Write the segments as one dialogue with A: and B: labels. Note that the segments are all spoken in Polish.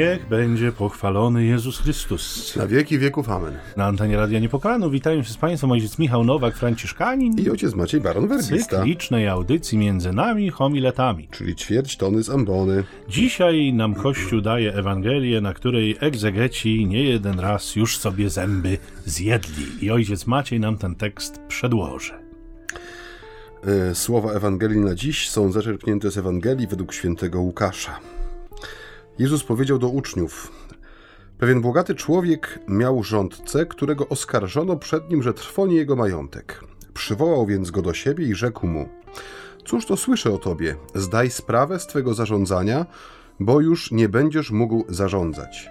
A: Niech będzie pochwalony Jezus Chrystus.
B: Na wieki wieków amen.
A: Na antenie Radia Niepokalanu witają się z Państwem ojciec Michał Nowak, Franciszkanin.
B: I ojciec Maciej Baron Werbista.
A: Cyklicznej audycji między nami homiletami.
B: Czyli ćwierć tony z ambony.
A: Dzisiaj nam Kościół daje Ewangelię, na której egzegeci nie jeden raz już sobie zęby zjedli. I ojciec Maciej nam ten tekst przedłoży.
B: E, Słowa Ewangelii na dziś są zaczerpnięte z Ewangelii według świętego Łukasza. Jezus powiedział do uczniów: Pewien bogaty człowiek miał rządcę, którego oskarżono przed nim, że trwoni jego majątek. Przywołał więc go do siebie i rzekł mu: Cóż to słyszę o tobie? Zdaj sprawę z twego zarządzania, bo już nie będziesz mógł zarządzać.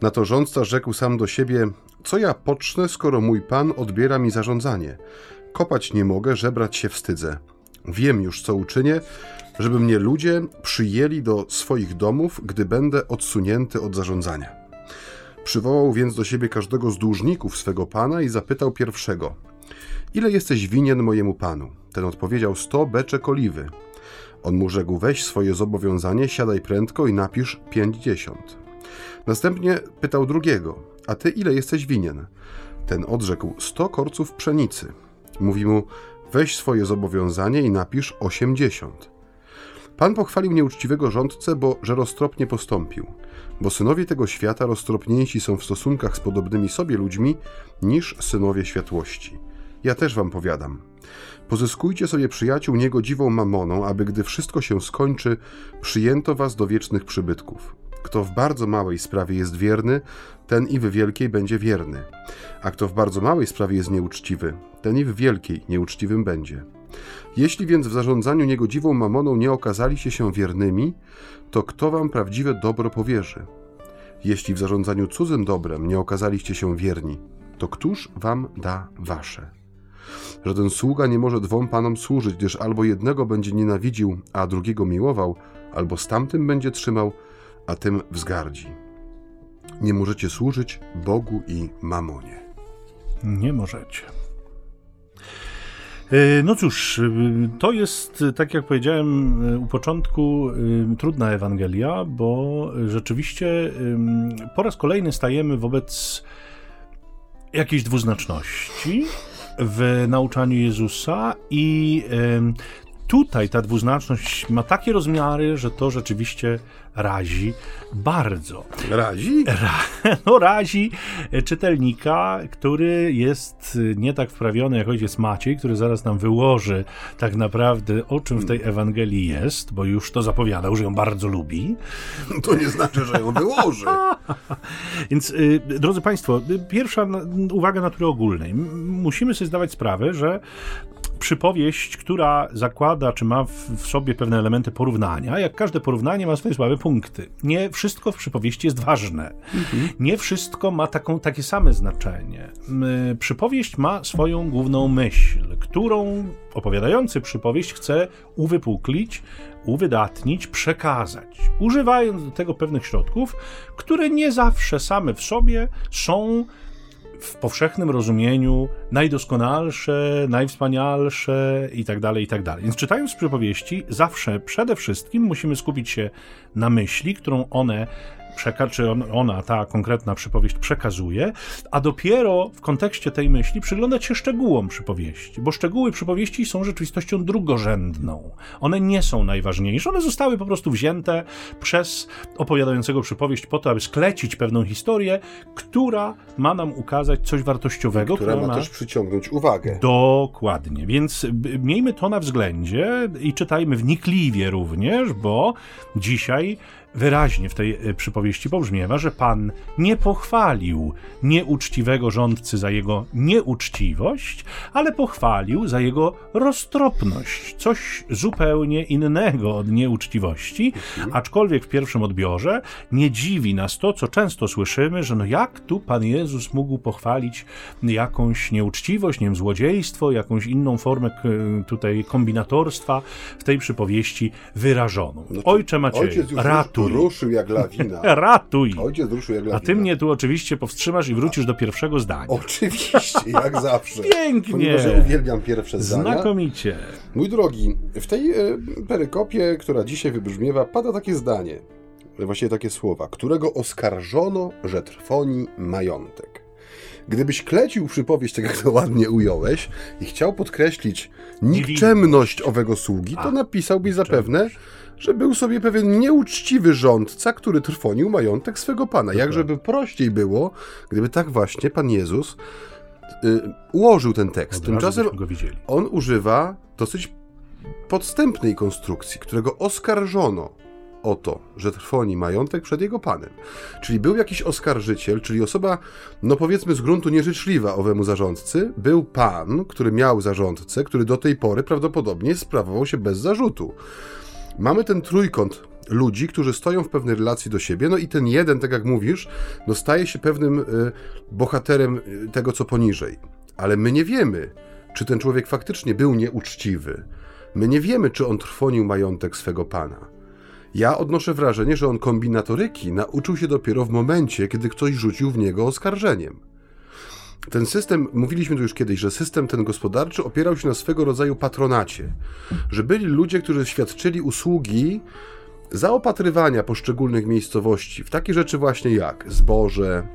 B: Na to rządca rzekł sam do siebie: Co ja pocznę, skoro mój pan odbiera mi zarządzanie? Kopać nie mogę, żebrać się wstydzę. Wiem już, co uczynię, żeby mnie ludzie przyjęli do swoich domów, gdy będę odsunięty od zarządzania. Przywołał więc do siebie każdego z dłużników swego pana i zapytał pierwszego: Ile jesteś winien mojemu panu? Ten odpowiedział: Sto beczek oliwy. On mu rzekł: Weź swoje zobowiązanie, siadaj prędko i napisz pięćdziesiąt. Następnie pytał drugiego: A ty ile jesteś winien? Ten odrzekł: Sto korców pszenicy. Mówi mu: Weź swoje zobowiązanie i napisz osiemdziesiąt. Pan pochwalił nieuczciwego rządcę, bo że roztropnie postąpił, bo synowie tego świata roztropniejsi są w stosunkach z podobnymi sobie ludźmi niż synowie światłości. Ja też wam powiadam. Pozyskujcie sobie przyjaciół niegodziwą mamoną, aby gdy wszystko się skończy, przyjęto was do wiecznych przybytków. Kto w bardzo małej sprawie jest wierny, ten i w wielkiej będzie wierny. A kto w bardzo małej sprawie jest nieuczciwy, ten i w wielkiej nieuczciwym będzie. Jeśli więc w zarządzaniu niegodziwą mamoną nie okazaliście się wiernymi, to kto wam prawdziwe dobro powierzy? Jeśli w zarządzaniu cudzym dobrem nie okazaliście się wierni, to któż wam da wasze? Żaden sługa nie może dwom panom służyć, gdyż albo jednego będzie nienawidził, a drugiego miłował, albo z tamtym będzie trzymał, a tym wzgardzi. Nie możecie służyć Bogu i mamonie.
A: Nie możecie. E, No cóż, e, to jest, e, tak jak powiedziałem u początku, trudna Ewangelia, bo rzeczywiście po raz kolejny stajemy wobec jakiejś dwuznaczności w nauczaniu Jezusa i tutaj ta dwuznaczność ma takie rozmiary, że to rzeczywiście razi bardzo.
B: Razi?
A: Ra- no, razi czytelnika, który jest nie tak wprawiony jak ojciec Maciej, który zaraz nam wyłoży tak naprawdę o czym w tej Ewangelii jest, bo już to zapowiadał, że ją bardzo lubi.
B: To nie znaczy, że ją wyłoży.
A: Więc, y, drodzy Państwo, y, pierwsza uwaga natury ogólnej. Musimy sobie zdawać sprawę, że przypowieść, która zakłada, czy ma w, sobie pewne elementy porównania, jak każde porównanie ma swoje słabe punkty. Nie wszystko w przypowieści jest ważne. Nie wszystko ma taką, takie same znaczenie. Przypowieść ma swoją główną myśl, którą opowiadający przypowieść chce uwypuklić, uwydatnić, przekazać, używając do tego pewnych środków, które nie zawsze same w sobie są w powszechnym rozumieniu najdoskonalsze, najwspanialsze i tak dalej, i tak. Więc czytając przypowieści, zawsze przede wszystkim musimy skupić się na myśli, którą one przeka- czy on, ona, ta konkretna przypowieść przekazuje, a dopiero w kontekście tej myśli przyglądać się szczegółom przypowieści, bo szczegóły przypowieści są rzeczywistością drugorzędną. One nie są najważniejsze, one zostały po prostu wzięte przez opowiadającego przypowieść po to, aby sklecić pewną historię, która ma nam ukazać coś wartościowego,
B: Która ma też przyciągnąć uwagę.
A: Dokładnie, więc b- miejmy to na względzie i czytajmy wnikliwie również, bo dzisiaj wyraźnie w tej e, przypowieści pobrzmiewa, że Pan nie pochwalił nieuczciwego rządcy za jego nieuczciwość, ale pochwalił za jego roztropność. Coś zupełnie innego od nieuczciwości, aczkolwiek w pierwszym odbiorze nie dziwi nas to, co często słyszymy, że no jak tu Pan Jezus mógł pochwalić jakąś nieuczciwość, nie wiem, złodziejstwo, jakąś inną formę tutaj kombinatorstwa w tej przypowieści wyrażoną. Ojcze Macieju,
B: już
A: ratuj.
B: ruszył jak lawina.
A: Ratuj!
B: Ojciec ruszył jak
A: A
B: lawina.
A: ty mnie tu oczywiście powstrzymasz i wrócisz do pierwszego zdania.
B: Oczywiście, jak zawsze.
A: Pięknie.
B: Ponieważ ja uwielbiam pierwsze zdania.
A: Znakomicie.
B: Mój drogi, w tej e, perykopie, która dzisiaj wybrzmiewa, pada takie zdanie. właśnie takie słowa, którego oskarżono, że trwoni majątek. Gdybyś klecił przypowieść, tak jak to ładnie ująłeś, i chciał podkreślić nikczemność owego sługi, to napisałbyś zapewne, że był sobie pewien nieuczciwy rządca, który trwonił majątek swego pana. Jakżeby prościej było, gdyby tak właśnie pan Jezus y, ułożył ten tekst. Tymczasem on używa dosyć podstępnej konstrukcji, którego oskarżono o to, że trwoni majątek przed jego panem. Czyli był jakiś oskarżyciel, czyli osoba, no powiedzmy z gruntu nieżyczliwa owemu zarządcy, był pan, który miał zarządcę, który do tej pory prawdopodobnie sprawował się bez zarzutu. Mamy ten trójkąt ludzi, którzy stoją w pewnej relacji do siebie, no i ten jeden, tak jak mówisz, no staje się pewnym y, bohaterem y, tego, co poniżej. Ale my nie wiemy, czy ten człowiek faktycznie był nieuczciwy. My nie wiemy, czy on trwonił majątek swego pana. Ja odnoszę wrażenie, że on kombinatoryki nauczył się dopiero w momencie, kiedy ktoś rzucił w niego oskarżeniem. Ten system, mówiliśmy tu już kiedyś, że system ten gospodarczy opierał się na swego rodzaju patronacie, że byli ludzie, którzy świadczyli usługi zaopatrywania poszczególnych miejscowości w takie rzeczy właśnie jak zboże,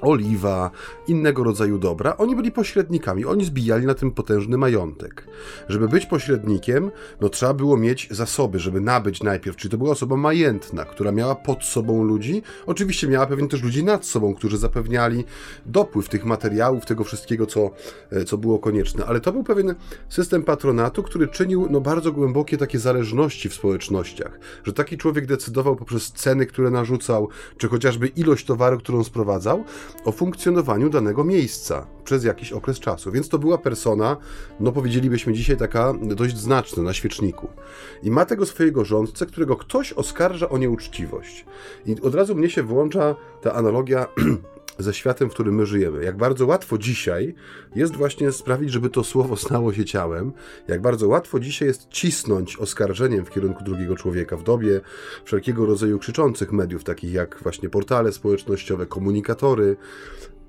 B: oliwa, innego rodzaju dobra, oni byli pośrednikami, oni zbijali na tym potężny majątek. Żeby być pośrednikiem, no trzeba było mieć zasoby, żeby nabyć najpierw, czyli to była osoba majętna, która miała pod sobą ludzi, oczywiście miała pewnie też ludzi nad sobą, którzy zapewniali dopływ tych materiałów, tego wszystkiego, co, e, co było konieczne, ale to był pewien system patronatu, który czynił no, bardzo głębokie takie zależności w społecznościach, że taki człowiek decydował poprzez ceny, które narzucał, czy chociażby ilość towaru, którą sprowadzał, o funkcjonowaniu danego miejsca przez jakiś okres czasu. Więc to była persona, no powiedzielibyśmy dzisiaj taka dość znaczna na świeczniku. I ma tego swojego rządcę, którego ktoś oskarża o nieuczciwość. I od razu mnie się włącza ta analogia ze światem, w którym my żyjemy. Jak bardzo łatwo dzisiaj jest właśnie sprawić, żeby to słowo stało się ciałem, jak bardzo łatwo dzisiaj jest cisnąć oskarżeniem w kierunku drugiego człowieka w dobie wszelkiego rodzaju krzyczących mediów, takich jak właśnie portale społecznościowe, komunikatory.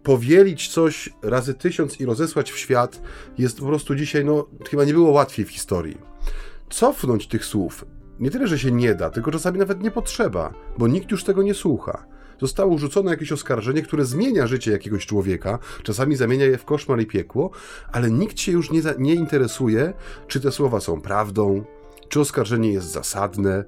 B: Powielić coś razy tysiąc i rozesłać w świat jest po prostu dzisiaj, no, chyba nie było łatwiej w historii. Cofnąć tych słów nie tyle, że się nie da, tylko czasami nawet nie potrzeba, bo nikt już tego nie słucha zostało rzucone jakieś oskarżenie, które zmienia życie jakiegoś człowieka, czasami zamienia je w koszmar i piekło, ale nikt się już nie, nie interesuje, czy te słowa są prawdą, czy oskarżenie jest zasadne.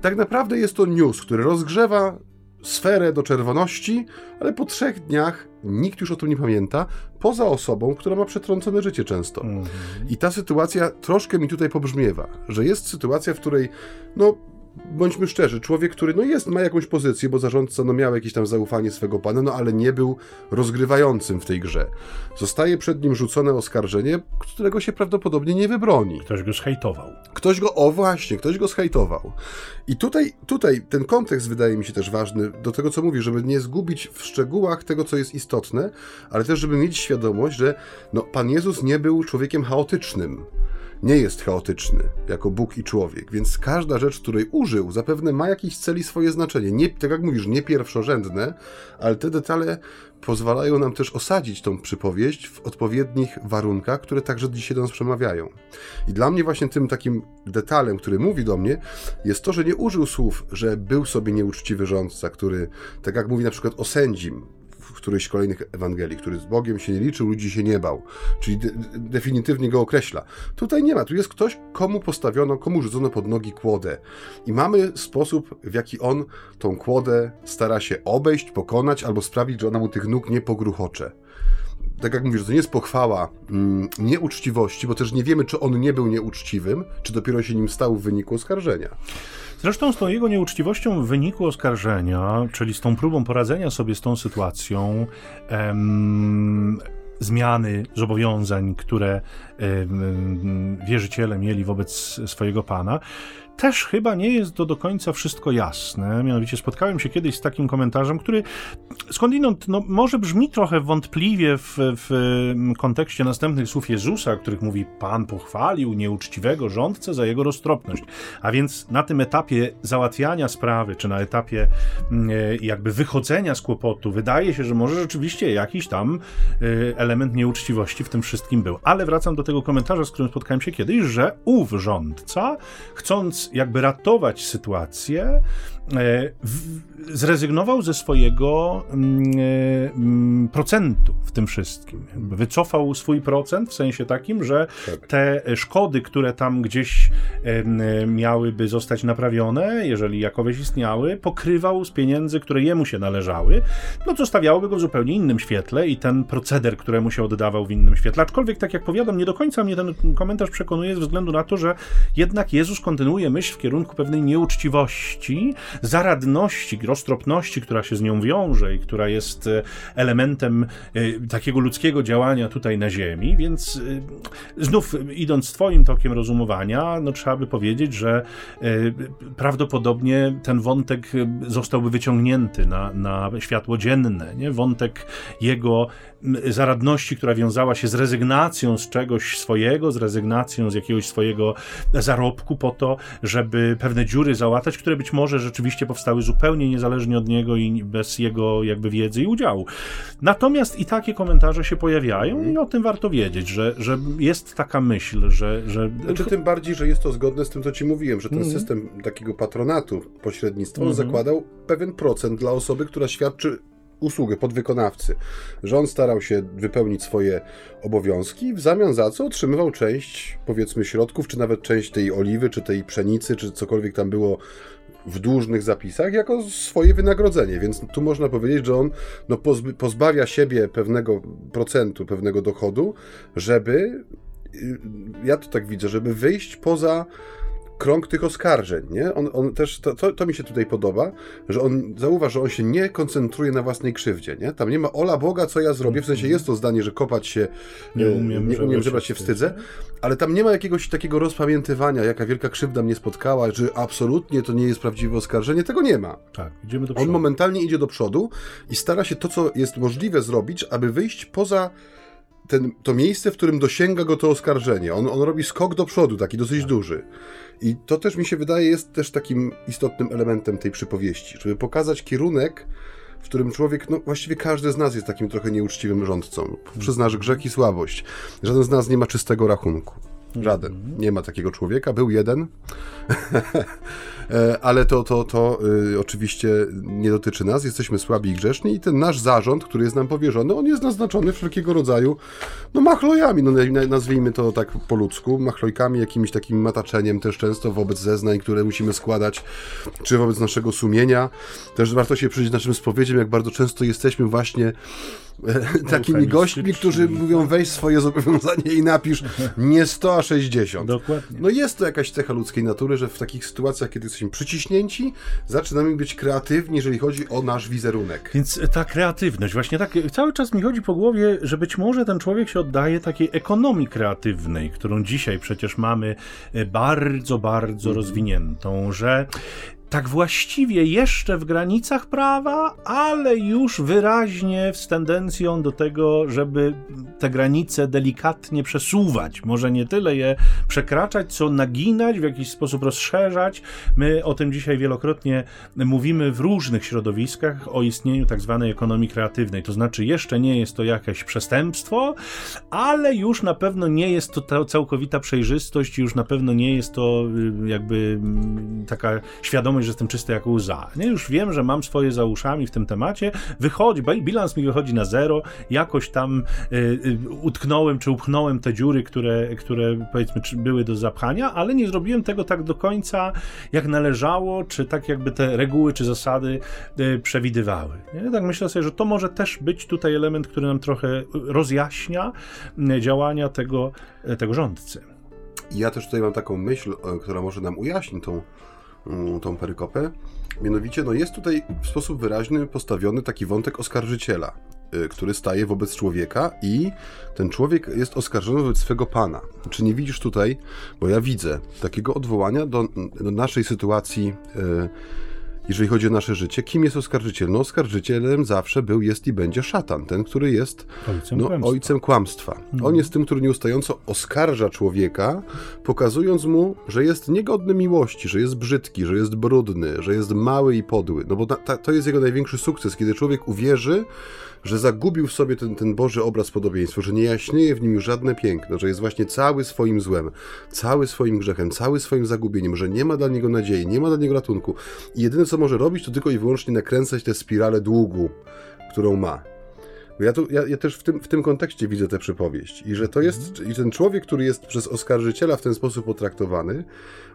B: Tak naprawdę jest to news, który rozgrzewa sferę do czerwoności, ale po trzech dniach nikt już o tym nie pamięta, poza osobą, która ma przetrącone życie często. Mm. I ta sytuacja troszkę mi tutaj pobrzmiewa, że jest sytuacja, w której no bądźmy szczerzy, człowiek, który no jest, ma jakąś pozycję, bo zarządca no miał jakieś tam zaufanie swego pana, no ale nie był rozgrywającym w tej grze. Zostaje przed nim rzucone oskarżenie, którego się prawdopodobnie nie wybroni.
A: Ktoś go zhejtował.
B: Ktoś go, o właśnie, ktoś go zhejtował. I tutaj, tutaj ten kontekst wydaje mi się też ważny do tego, co mówi, żeby nie zgubić w szczegółach tego, co jest istotne, ale też, żeby mieć świadomość, że no, Pan Jezus nie był człowiekiem chaotycznym nie jest chaotyczny jako Bóg i człowiek, więc każda rzecz, której użył, zapewne ma jakiś cel i swoje znaczenie. Nie, tak jak mówisz, nie pierwszorzędne, ale te detale pozwalają nam też osadzić tą przypowieść w odpowiednich warunkach, które także dzisiaj do nas przemawiają. I dla mnie właśnie tym takim detalem, który mówi do mnie, jest to, że nie użył słów, że był sobie nieuczciwy rządca, który, tak jak mówi na przykład o sędzim, którejś z kolejnych Ewangelii, który z Bogiem się nie liczył, ludzi się nie bał, czyli de definitywnie go określa. Tutaj nie ma, tu jest ktoś, komu postawiono, komu rzucono pod nogi kłodę. I mamy sposób, w jaki on tą kłodę stara się obejść, pokonać albo sprawić, że ona mu tych nóg nie pogruchocze tak jak mówisz, to nie jest pochwała mm, nieuczciwości, bo też nie wiemy, czy on nie był nieuczciwym, czy dopiero się nim stał w wyniku oskarżenia.
A: Zresztą z tą jego nieuczciwością wyniku oskarżenia, czyli z tą próbą poradzenia sobie z tą sytuacją, em, zmiany zobowiązań, które em, wierzyciele mieli wobec swojego pana, też chyba nie jest to do końca wszystko jasne. Mianowicie spotkałem się kiedyś z takim komentarzem, który skądinąd no, może brzmi trochę wątpliwie w, w kontekście następnych słów Jezusa, których mówi Pan pochwalił nieuczciwego rządcę za jego roztropność. A więc na tym etapie załatwiania sprawy, czy na etapie mm, e, jakby wychodzenia z kłopotu, wydaje się, że może rzeczywiście jakiś tam e, element nieuczciwości w tym wszystkim był. Ale wracam do tego komentarza, z którym spotkałem się kiedyś, że ów rządca, chcąc jakby ratować sytuację, E, zrezygnował ze swojego mm, e, mm, procentu w tym wszystkim. Wycofał swój procent w sensie takim, że tak. te szkody, które tam gdzieś miałyby zostać naprawione, jeżeli jakoweś istniały, pokrywał z pieniędzy, które jemu się należały, no co stawiałoby go w zupełnie innym świetle i ten proceder, któremu się oddawał w innym świetle. Aczkolwiek, tak jak powiadam, nie do końca mnie ten komentarz przekonuje ze względu na to, że jednak Jezus kontynuuje myśl w kierunku pewnej nieuczciwości, zaradności, roztropności, która się z nią wiąże i która jest e, elementem e, takiego ludzkiego działania tutaj na Ziemi, więc e, znów idąc Twoim tokiem rozumowania, no trzeba by powiedzieć, że prawdopodobnie ten wątek zostałby wyciągnięty na, na światło dzienne, nie? wątek jego zaradności, która wiązała się z rezygnacją z czegoś swojego, z rezygnacją z jakiegoś swojego zarobku po to, żeby pewne dziury załatać, które być może rzeczywiście powstały zupełnie niezależnie od niego i bez jego jakby wiedzy i udziału. Natomiast i takie komentarze się pojawiają i o tym warto wiedzieć, że, że jest taka myśl, że... że...
B: Znaczy, tym bardziej, że jest to zgodne z tym, co ci mówiłem, że ten mm. system takiego patronatu, pośrednictwa, mm -hmm. zakładał pewien procent dla osoby, która świadczy usługę podwykonawcy, że on starał się wypełnić swoje obowiązki, w zamian za co otrzymywał część, powiedzmy, środków, czy nawet część tej oliwy, czy tej pszenicy, czy cokolwiek tam było w dłużnych zapisach, jako swoje wynagrodzenie. Więc tu można powiedzieć, że on no, pozbawia siebie pewnego procentu, pewnego dochodu, żeby y, ja to tak widzę, żeby wyjść poza krąg tych oskarżeń, nie? On, on też, to, to, to, mi się tutaj podoba, że on, zauważ, że on się nie koncentruje na własnej krzywdzie, nie? Tam nie ma ola Boga, co ja zrobię, w sensie jest to zdanie, że kopać się, nie e, umiem, nie umiem żebrać się wstydzę, ale tam nie ma jakiegoś takiego rozpamiętywania, jaka wielka krzywda mnie spotkała, że absolutnie to nie jest prawdziwe oskarżenie, tego nie ma.
A: Tak, idziemy do przodu.
B: On momentalnie idzie do przodu i stara się to, co jest możliwe zrobić, aby wyjść poza ten, to miejsce, w którym dosięga go to oskarżenie. On, on robi skok do przodu, taki dosyć tak. duży. I to też mi się wydaje jest też takim istotnym elementem tej przypowieści, żeby pokazać kierunek, w którym człowiek, no właściwie każdy z nas jest takim trochę nieuczciwym rządcą. Przyznasz grzech i słabość. Żaden z nas nie ma czystego rachunku. Żaden. Mhm. Nie ma takiego człowieka. Był jeden. E, ale to, to, to y, oczywiście nie dotyczy nas, jesteśmy słabi i grzeszni i ten nasz zarząd, który jest nam powierzony, on jest naznaczony wszelkiego rodzaju no machlojami, no nazwijmy to tak po ludzku, machlojkami, jakimś takim mataczeniem też często wobec zeznań, które musimy składać, czy wobec naszego sumienia. Też warto się przyjrzeć naszym spowiedziom, jak bardzo często jesteśmy właśnie takimi gośćmi, którzy mówią weź swoje zobowiązanie i napisz nie 100, a 60.
A: Dokładnie.
B: No jest to jakaś cecha ludzkiej natury, że w takich sytuacjach, kiedy jesteśmy przyciśnięci, zaczynamy być kreatywni, jeżeli chodzi o nasz wizerunek.
A: Więc ta kreatywność, właśnie tak cały czas mi chodzi po głowie, że być może ten człowiek się oddaje takiej ekonomii kreatywnej, którą dzisiaj przecież mamy e, bardzo, bardzo rozwiniętą, że tak właściwie jeszcze w granicach prawa, ale już wyraźnie z tendencją do tego, żeby te granice delikatnie przesuwać. Może nie tyle je przekraczać, co naginać, w jakiś sposób rozszerzać. My o tym dzisiaj wielokrotnie mówimy w różnych środowiskach o istnieniu tak zwanej ekonomii kreatywnej. To znaczy, jeszcze nie jest to jakieś przestępstwo, ale już na pewno nie jest to całkowita przejrzystość, już na pewno nie jest to y, jakby mm, taka świadomość, świadomość, że jestem czysty jak łza. Nie? Już wiem, że mam swoje za uszami w tym temacie, wychodzi, bilans mi wychodzi na zero, jakoś tam y, y, utknąłem czy upchnąłem te dziury, które, które powiedzmy były do zapchania, ale nie zrobiłem tego tak do końca, jak należało, czy tak jakby te reguły czy zasady y, przewidywały. Nie? Tak myślę sobie, że to może też być tutaj element, który nam trochę rozjaśnia y, działania tego, tego rządcy.
B: Ja też tutaj mam taką myśl, która może nam ujaśni tą tą perykopę. Mianowicie, no jest tutaj w sposób wyraźny postawiony taki wątek oskarżyciela, y, który staje wobec człowieka i ten człowiek jest oskarżony wobec swego pana. Czy nie widzisz tutaj, bo ja widzę takiego odwołania do, do naszej sytuacji yy, jeżeli chodzi o nasze życie, kim jest oskarżyciel? No, oskarżycielem zawsze był, jest i będzie szatan, ten, który jest ojcem, no, kłamstwa. ojcem kłamstwa. Hmm. On jest tym, który nieustająco oskarża człowieka, pokazując mu, że jest niegodny miłości, że jest brzydki, że jest brudny, że jest mały i podły. No bo ta, to jest jego największy sukces, kiedy człowiek uwierzy, że zagubił w sobie ten, ten Boży obraz podobieństwo, że nie jaśnieje w nim już żadne piękno, że jest właśnie cały swoim złem, cały swoim grzechem, cały swoim zagubieniem, że nie ma dla niego nadziei, nie ma dla niego ratunku. I jedyne, co może robić, to tylko i wyłącznie nakręcać tę spiralę długu, którą ma. Ja, tu, ja, ja, też w tym, w tym kontekście widzę tę przypowieść. I że to jest, i ten człowiek, który jest przez oskarżyciela w ten sposób potraktowany,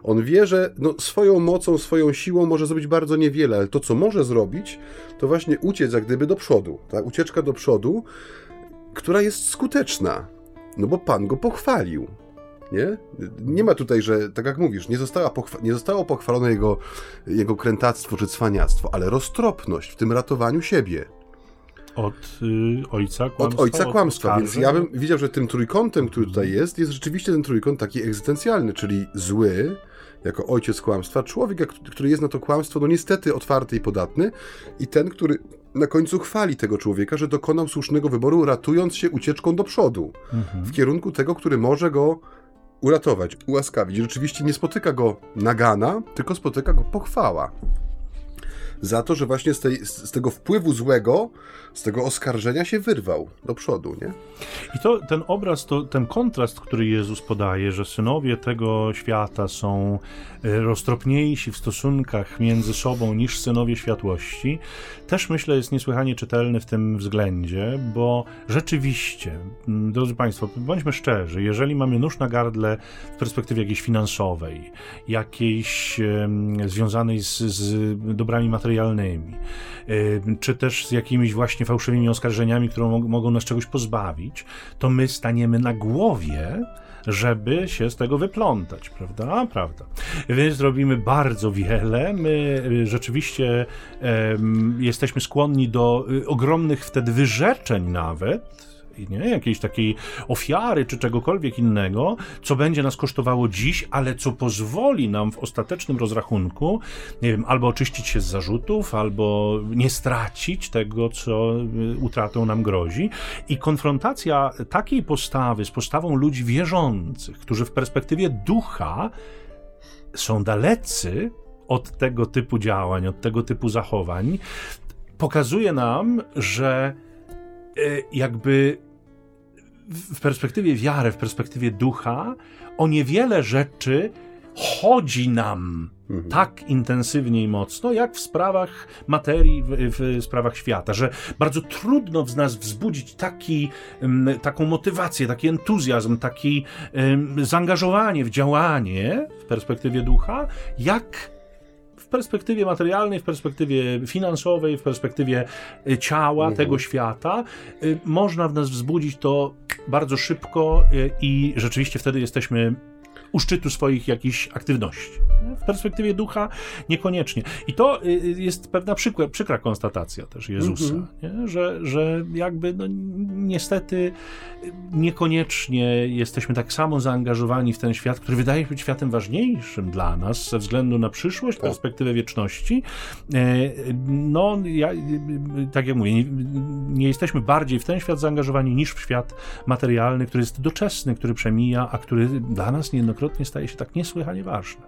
B: on wie, że no, swoją mocą, swoją siłą może zrobić bardzo niewiele, ale to, co może zrobić, to właśnie uciec jak gdyby do przodu. Ta ucieczka do przodu, która jest skuteczna. No bo Pan go pochwalił. Nie? nie ma tutaj, że tak jak mówisz, nie, została pochwa- nie zostało pochwalone jego, jego krętactwo czy cwaniactwo, ale roztropność w tym ratowaniu siebie.
A: Od y, ojca kłamstwa.
B: Od ojca kłamstwa, od więc ja bym widział, że tym trójkątem, który tutaj jest, jest rzeczywiście ten trójkąt taki egzystencjalny, czyli zły, jako ojciec kłamstwa, człowiek, który jest na to kłamstwo, no niestety otwarty i podatny, i ten, który na końcu chwali tego człowieka, że dokonał słusznego wyboru, ratując się ucieczką do przodu, mhm. w kierunku tego, który może go uratować, ułaskawić. Rzeczywiście nie spotyka go nagana, tylko spotyka go pochwała za to, że właśnie z, tej, z, tego wpływu złego, z tego oskarżenia się wyrwał do przodu, nie?
A: I to ten obraz, to ten kontrast, który Jezus podaje, że synowie tego świata są e, roztropniejsi w stosunkach między sobą niż synowie światłości, też myślę jest niesłychanie czytelny w tym względzie, bo rzeczywiście, drodzy Państwo, bądźmy szczerzy, jeżeli mamy nóż na gardle w perspektywie jakiejś finansowej, jakiejś związanej z, z dobrami materialnymi, um, czy też z jakimiś właśnie fałszywymi oskarżeniami, które mogą nas czegoś pozbawić, to my staniemy na głowie, żeby się z tego wyplątać, prawda? Prawda. Więc robimy bardzo wiele. My y, rzeczywiście jesteśmy skłonni do y, ogromnych wtedy wyrzeczeń nawet, nie? jakiejś takiej ofiary czy czegokolwiek innego, co będzie nas kosztowało dziś, ale co pozwoli nam w ostatecznym rozrachunku, nie wiem, albo oczyścić się z zarzutów, albo nie stracić tego, co y, utratą nam grozi. I konfrontacja takiej postawy z postawą ludzi wierzących, którzy w perspektywie ducha są dalecy od tego typu działań, od tego typu zachowań, pokazuje nam, że y, jakby w perspektywie wiary, w perspektywie ducha, o niewiele rzeczy chodzi nam mhm. tak intensywnie i mocno, jak w sprawach materii, w, w, sprawach świata, że bardzo trudno w nas wzbudzić taki, taką motywację, taki entuzjazm, takie um, zaangażowanie w działanie w perspektywie ducha, jak perspektywie materialnej, w perspektywie finansowej, w perspektywie y, ciała mhm. tego świata, y, można w nas wzbudzić to bardzo szybko y, i rzeczywiście wtedy jesteśmy u szczytu swoich jakichś aktywności. W perspektywie ducha niekoniecznie. I to y, y, jest pewna przykra, przykra konstatacja też Jezusa, mm -hmm. że, że jakby no, niestety niekoniecznie jesteśmy tak samo zaangażowani w ten świat, który wydaje się być światem ważniejszym dla nas ze względu na przyszłość, tak. perspektywę wieczności. E, no, ja, tak jak mówię, nie, nie jesteśmy bardziej w ten świat zaangażowani niż w świat materialny, który jest doczesny, który przemija, a który dla nas niejednokrotnie wielokrotnie staje się tak niesłychanie ważne.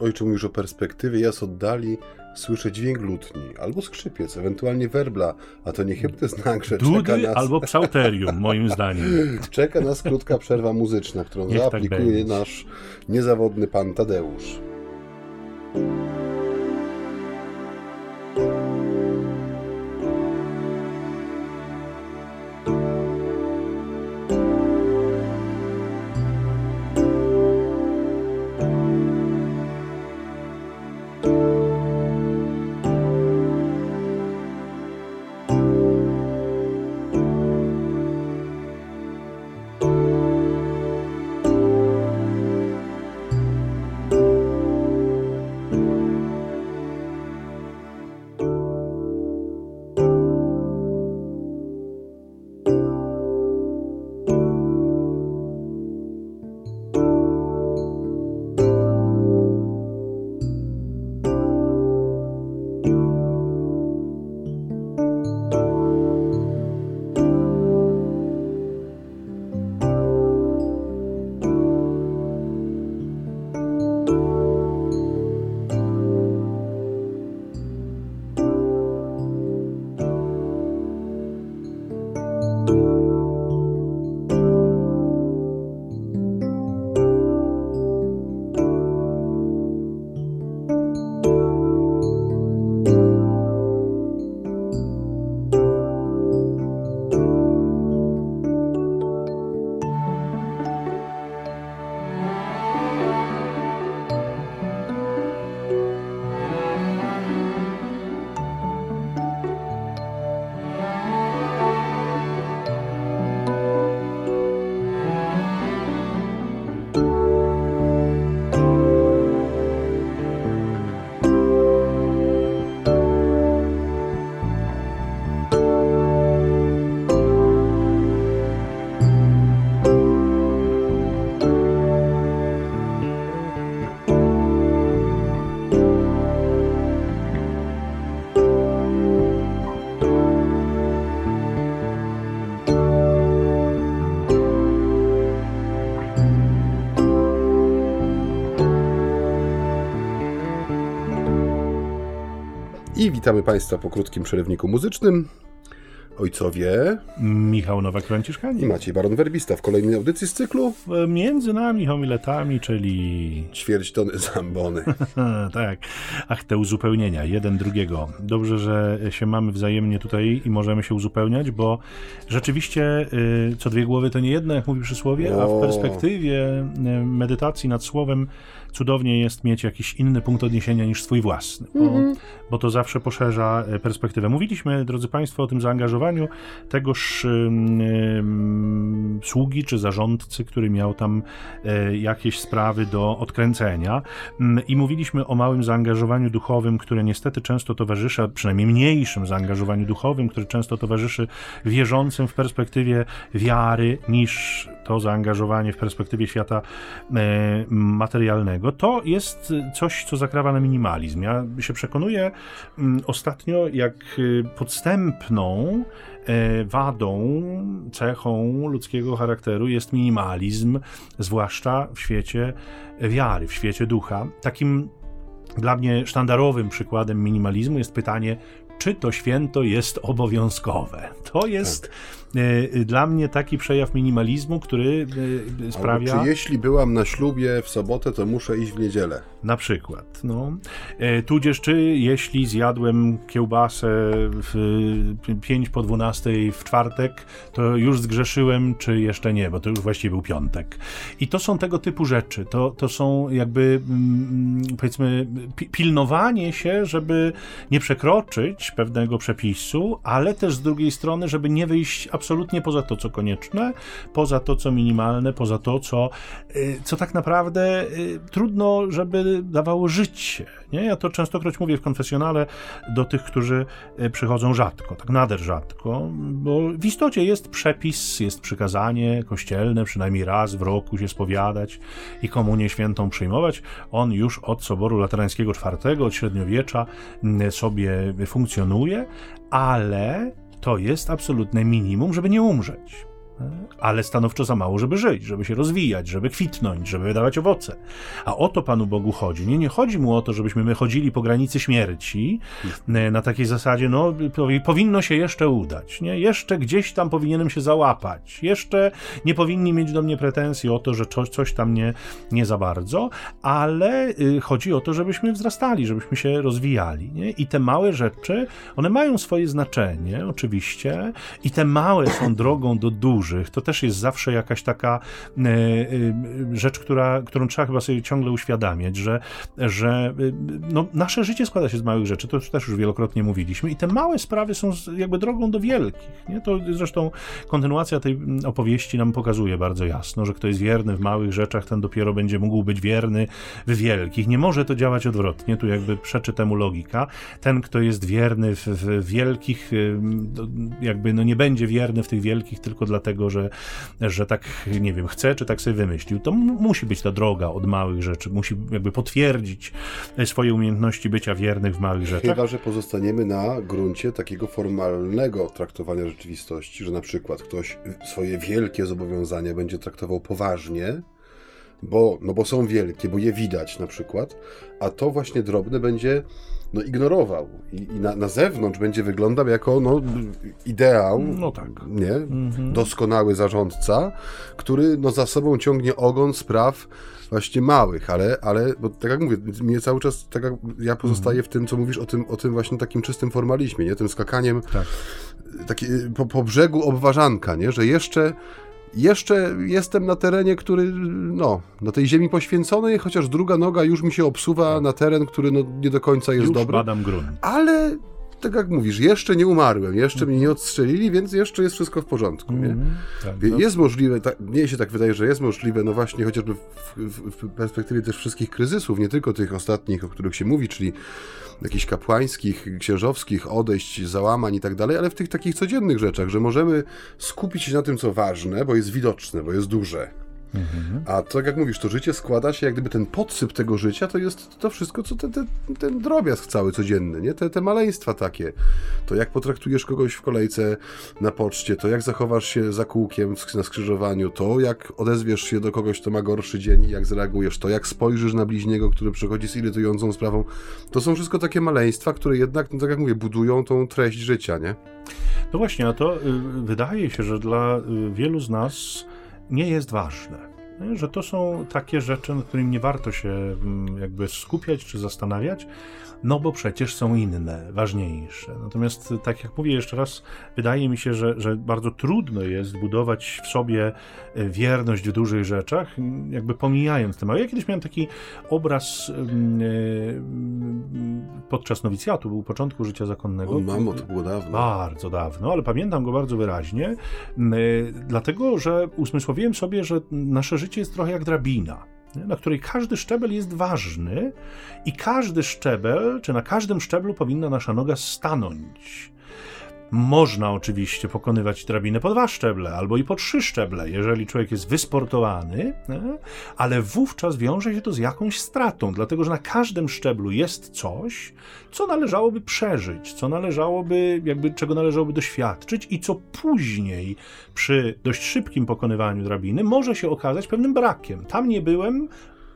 B: Ojcze mówisz o perspektywie, ja z oddali słyszę dźwięk lutni, albo skrzypiec, ewentualnie werbla, a to niechybny znak, że
A: Dudy czeka nas... albo psauterium, moim zdaniem.
B: czeka nas krótka przerwa muzyczna, którą Niech tak zaaplikuje tak nasz niezawodny pan Tadeusz. I witamy Państwa po krótkim przerywniku muzycznym. Ojcowie
A: Michał Nowak-Franciszkanin
B: i Maciej Baron-Werbista w kolejnej audycji z cyklu
A: Między nami homiletami, czyli...
B: Ćwierć tony zambony.
A: tak. Ach, te uzupełnienia, jeden drugiego. Dobrze, że się mamy wzajemnie tutaj i możemy się uzupełniać, bo rzeczywiście y, co dwie głowy to nie jedno, jak mówi przysłowie, a w
B: O.
A: perspektywie y, medytacji nad słowem cudownie jest mieć jakiś inny punkt odniesienia niż swój własny, bo, bo to zawsze poszerza e, perspektywę. Mówiliśmy, drodzy Państwo, o tym zaangażowaniu tegoż sługi czy zarządcy, który miał tam e, jakieś sprawy do odkręcenia i mówiliśmy o małym zaangażowaniu duchowym, które niestety często towarzyszy, przynajmniej mniejszym zaangażowaniu duchowym, które często towarzyszy wierzącym w perspektywie wiary niż to zaangażowanie w perspektywie świata e, materialnego, to jest coś, co zakrawa na minimalizm. Ja się przekonuję mm, ostatnio, jak y, podstępną e, wadą, cechą ludzkiego charakteru jest minimalizm, zwłaszcza w świecie wiary, w świecie ducha. Takim dla mnie sztandarowym przykładem minimalizmu jest pytanie, czy to święto jest obowiązkowe. To jest e, dla mnie taki przejaw minimalizmu, który e, sprawia.
B: Albo czy jeśli byłam na ślubie w sobotę, to muszę iść w niedzielę.
A: Na przykład. No. E, tudzież czy jeśli zjadłem kiełbasę w 5 po 12 w czwartek, to już zgrzeszyłem, czy jeszcze nie, bo to już właściwie był piątek. I to są tego typu rzeczy. To, to są jakby mm, powiedzmy pi- pilnowanie się, żeby nie przekroczyć pewnego przepisu, ale też z drugiej strony, żeby nie wyjść absolutnie poza to, co konieczne, poza to, co minimalne, poza to, co, y, co tak naprawdę y, trudno, żeby dawało życie. Nie? Ja to częstokroć mówię w konfesjonale do tych, którzy y, przychodzą rzadko, tak nader rzadko, bo w istocie jest przepis, jest przykazanie kościelne, przynajmniej raz w roku się spowiadać i komunię świętą przyjmować. On już od Soboru Laterańskiego IV, od średniowiecza sobie funkcjonuje, ale to jest absolutne minimum, żeby nie umrzeć. Ale stanowczo za mało, żeby żyć, żeby się rozwijać, żeby kwitnąć, żeby wydawać owoce. A o to Panu Bogu chodzi. Nie, nie chodzi mu o to, żebyśmy my chodzili po granicy śmierci e, na takiej zasadzie, no powi- powinno się jeszcze udać, nie? Jeszcze gdzieś tam powinienem się załapać. Jeszcze nie powinni mieć do mnie pretensji o to, że coś, coś tam nie, nie za bardzo, ale y, chodzi o to, żebyśmy wzrastali, żebyśmy się rozwijali, nie? I te małe rzeczy, one mają swoje znaczenie, oczywiście, i te małe są drogą do dużych. To też jest zawsze jakaś taka e, e, rzecz, która, którą trzeba chyba sobie ciągle uświadamiać, że, że e, no, nasze życie składa się z małych rzeczy, to też już wielokrotnie mówiliśmy, i te małe sprawy są jakby drogą do wielkich. Nie? To zresztą kontynuacja tej opowieści nam pokazuje bardzo jasno, że kto jest wierny w małych rzeczach, ten dopiero będzie mógł być wierny w wielkich. Nie może to działać odwrotnie, tu jakby przeczy temu logika. Ten, kto jest wierny w, w wielkich, jakby no nie będzie wierny w tych wielkich tylko dlatego, że, że tak, nie wiem, chce, czy tak sobie wymyślił. To musi być ta droga od małych rzeczy, musi jakby potwierdzić swoje umiejętności bycia wiernych w małych rzeczach.
B: Chyba, że pozostaniemy na gruncie takiego formalnego traktowania rzeczywistości, że na przykład ktoś swoje wielkie zobowiązania będzie traktował poważnie, bo, no bo są wielkie, bo je widać na przykład, a to właśnie drobne będzie no, ignorował i, i na, na zewnątrz będzie wyglądał jako no, ideał,
A: No tak.
B: nie? doskonały zarządca, który no, za sobą ciągnie ogon spraw właśnie małych, ale, ale bo tak jak mówię, mnie cały czas, tak jak ja pozostaję w tym, co mówisz o tym, o tym właśnie takim czystym formalizmie, nie? Tym skakaniem
A: Tak.
B: taki, po, po brzegu obważanka, nie? Że jeszcze jeszcze jestem na terenie, który, no, na tej ziemi poświęconej, chociaż druga noga już mi się obsuwa na teren, który no, nie do końca jest
A: Już
B: dobry.
A: badam grunt.
B: Ale tak jak mówisz, jeszcze nie umarłem, jeszcze mnie nie odstrzelili, więc jeszcze jest wszystko w porządku. Nie?
A: Tak, no.
B: Jest możliwe, tak, mnie się tak wydaje, że jest możliwe, no właśnie chociażby w, w, w perspektywie też wszystkich kryzysów, nie tylko tych ostatnich, o których się mówi, czyli jakichś kapłańskich, księżowskich odejść, załamań i tak dalej, ale w tych takich codziennych rzeczach, że możemy skupić się na tym, co ważne, bo jest widoczne, bo jest duże. A to, tak jak mówisz, to życie składa się, jak gdyby ten podsyp tego życia, to jest to wszystko, co ten, ten, drobiazg cały codzienny, nie? Te, te maleństwa takie. To jak potraktujesz kogoś w kolejce na poczcie, to jak zachowasz się za kółkiem na skrzyżowaniu, to jak odezwiesz się do kogoś, kto ma gorszy dzień jak zareagujesz, to jak spojrzysz na bliźniego, który przychodzi z irytującą sprawą. To są wszystko takie maleństwa, które jednak, no tak jak mówię, budują tą treść życia, nie?
A: No właśnie, a to y, wydaje się, że dla y, wielu z nas nie jest ważne. Że to są takie rzeczy, nad którymi nie warto się mm, jakby skupiać czy zastanawiać, no bo przecież są inne, ważniejsze. Natomiast, tak jak mówię jeszcze raz, wydaje mi się, że, że bardzo trudno jest budować w sobie e, wierność w dużych rzeczach, jakby pomijając temat. Ja kiedyś miałem taki obraz mm, e, podczas nowicjatu, był początku życia zakonnego.
B: O mamo, to było dawno.
A: Bardzo dawno, ale pamiętam go bardzo wyraźnie, dlatego, że usmysłowiłem sobie, że nasze życie jest trochę jak drabina na której każdy szczebel jest ważny i każdy szczebel, czy na każdym szczeblu powinna nasza noga stanąć. Można oczywiście pokonywać drabinę po dwa szczeble albo i po trzy szczeble, jeżeli człowiek jest wysportowany, ale wówczas wiąże się to z jakąś stratą, dlatego że na każdym szczeblu jest coś, co należałoby przeżyć, co należałoby, jakby czego należałoby doświadczyć i co później przy dość szybkim pokonywaniu drabiny może się okazać pewnym brakiem. Tam nie byłem,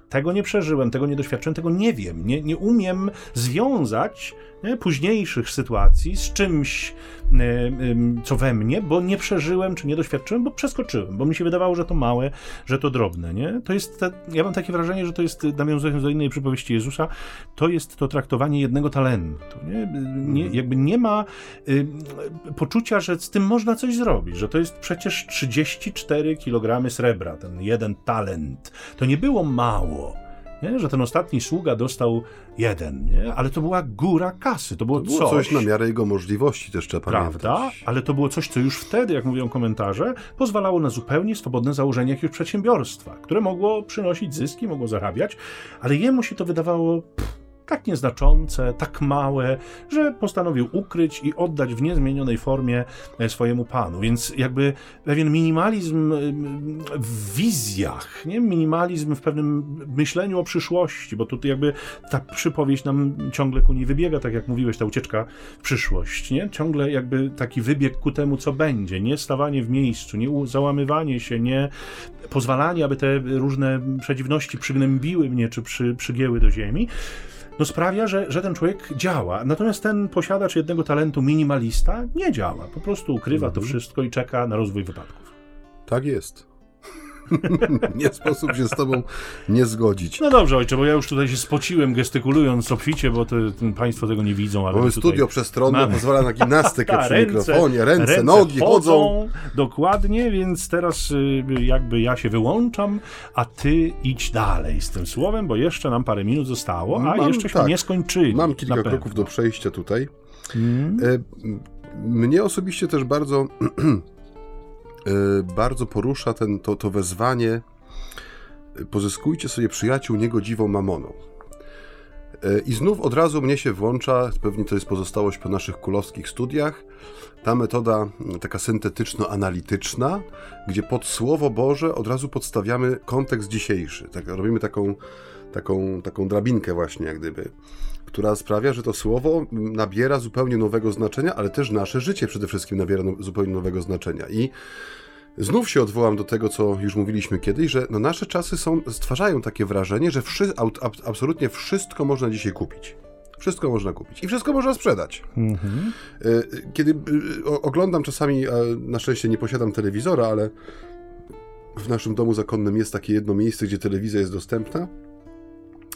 A: tego nie przeżyłem, tego nie doświadczyłem, tego nie wiem. Nie, nie umiem związać nie, późniejszych sytuacji z czymś, co we mnie, bo nie przeżyłem, czy nie doświadczyłem, bo przeskoczyłem, bo mi się wydawało, że to małe, że to drobne, nie? To jest, te, ja mam takie wrażenie, że to jest, nawiązując do innej przypowieści Jezusa, to jest to traktowanie jednego talentu, nie? nie mhm. jakby nie ma y, poczucia, że z tym można coś zrobić, że to jest przecież 34 kg srebra, ten jeden talent. To nie było mało nie? że ten ostatni sługa dostał jeden, nie? ale to była góra kasy, to było, to było coś,
B: coś na miarę jego możliwości też trzeba
A: Prawda,
B: pamiętać.
A: ale to było coś, co już wtedy, jak mówią komentarze, pozwalało na zupełnie swobodne założenie jakiegoś przedsiębiorstwa, które mogło przynosić zyski, mogło zarabiać, ale jemu się to wydawało... Pff, tak nieznaczące, tak małe, że postanowił ukryć i oddać w niezmienionej formie e, swojemu panu. Więc jakby pewien minimalizm e, w wizjach, nie? minimalizm w pewnym myśleniu o przyszłości, bo tutaj jakby ta przypowieść nam ciągle ku niej wybiega, tak jak mówiłeś, ta ucieczka w przyszłość, nie? Ciągle jakby taki wybieg ku temu, co będzie, nie stawanie w miejscu, nie załamywanie się, nie pozwalanie, aby te różne przedziwności przygnębiły mnie, czy przy, przygięły do ziemi no sprawia, że, że ten człowiek działa. Natomiast ten posiadacz jednego talentu minimalista nie działa. Po prostu ukrywa to mhm. wszystko i czeka na rozwój wypadków.
B: Tak jest. nie sposób się z tobą nie zgodzić.
A: No dobrze, ojcze, bo ja już tutaj się spociłem gestykulując obficie, bo to, państwo tego nie widzą. Ale
B: Mamy studio przestronne, mamy... pozwala na gimnastykę Ta, przy ręce, mikrofonie, ręce, ręce nogi chodzą, chodzą.
A: Dokładnie, więc teraz y, jakby ja się wyłączam, a ty idź dalej z tym słowem, bo jeszcze nam parę minut zostało, a Mam, jeszcze tak, nie skończyli.
B: Mam kilka kroków do przejścia tutaj. Hmm. Mnie osobiście też bardzo bardzo porusza ten, to, to wezwanie pozyskujcie sobie przyjaciół niegodziwą mamoną. E, I znów od razu mnie się włącza, pewnie to jest pozostałość po naszych kulowskich studiach, ta metoda taka syntetyczno-analityczna, gdzie pod Słowo Boże od razu podstawiamy kontekst dzisiejszy. Tak, robimy taką, taką, taką drabinkę właśnie, jak gdyby która sprawia, że to słowo nabiera zupełnie nowego znaczenia, ale też nasze życie przede wszystkim nabiera no, zupełnie nowego znaczenia. I znów się odwołam do tego, co już mówiliśmy kiedyś, że no nasze czasy są, stwarzają takie wrażenie, że wszy, absolutnie wszystko można dzisiaj kupić. Wszystko można kupić i wszystko można sprzedać. Mhm. E, kiedy e, oglądam czasami, na szczęście nie posiadam telewizora, ale w naszym domu zakonnym jest takie jedno miejsce, gdzie telewizja jest dostępna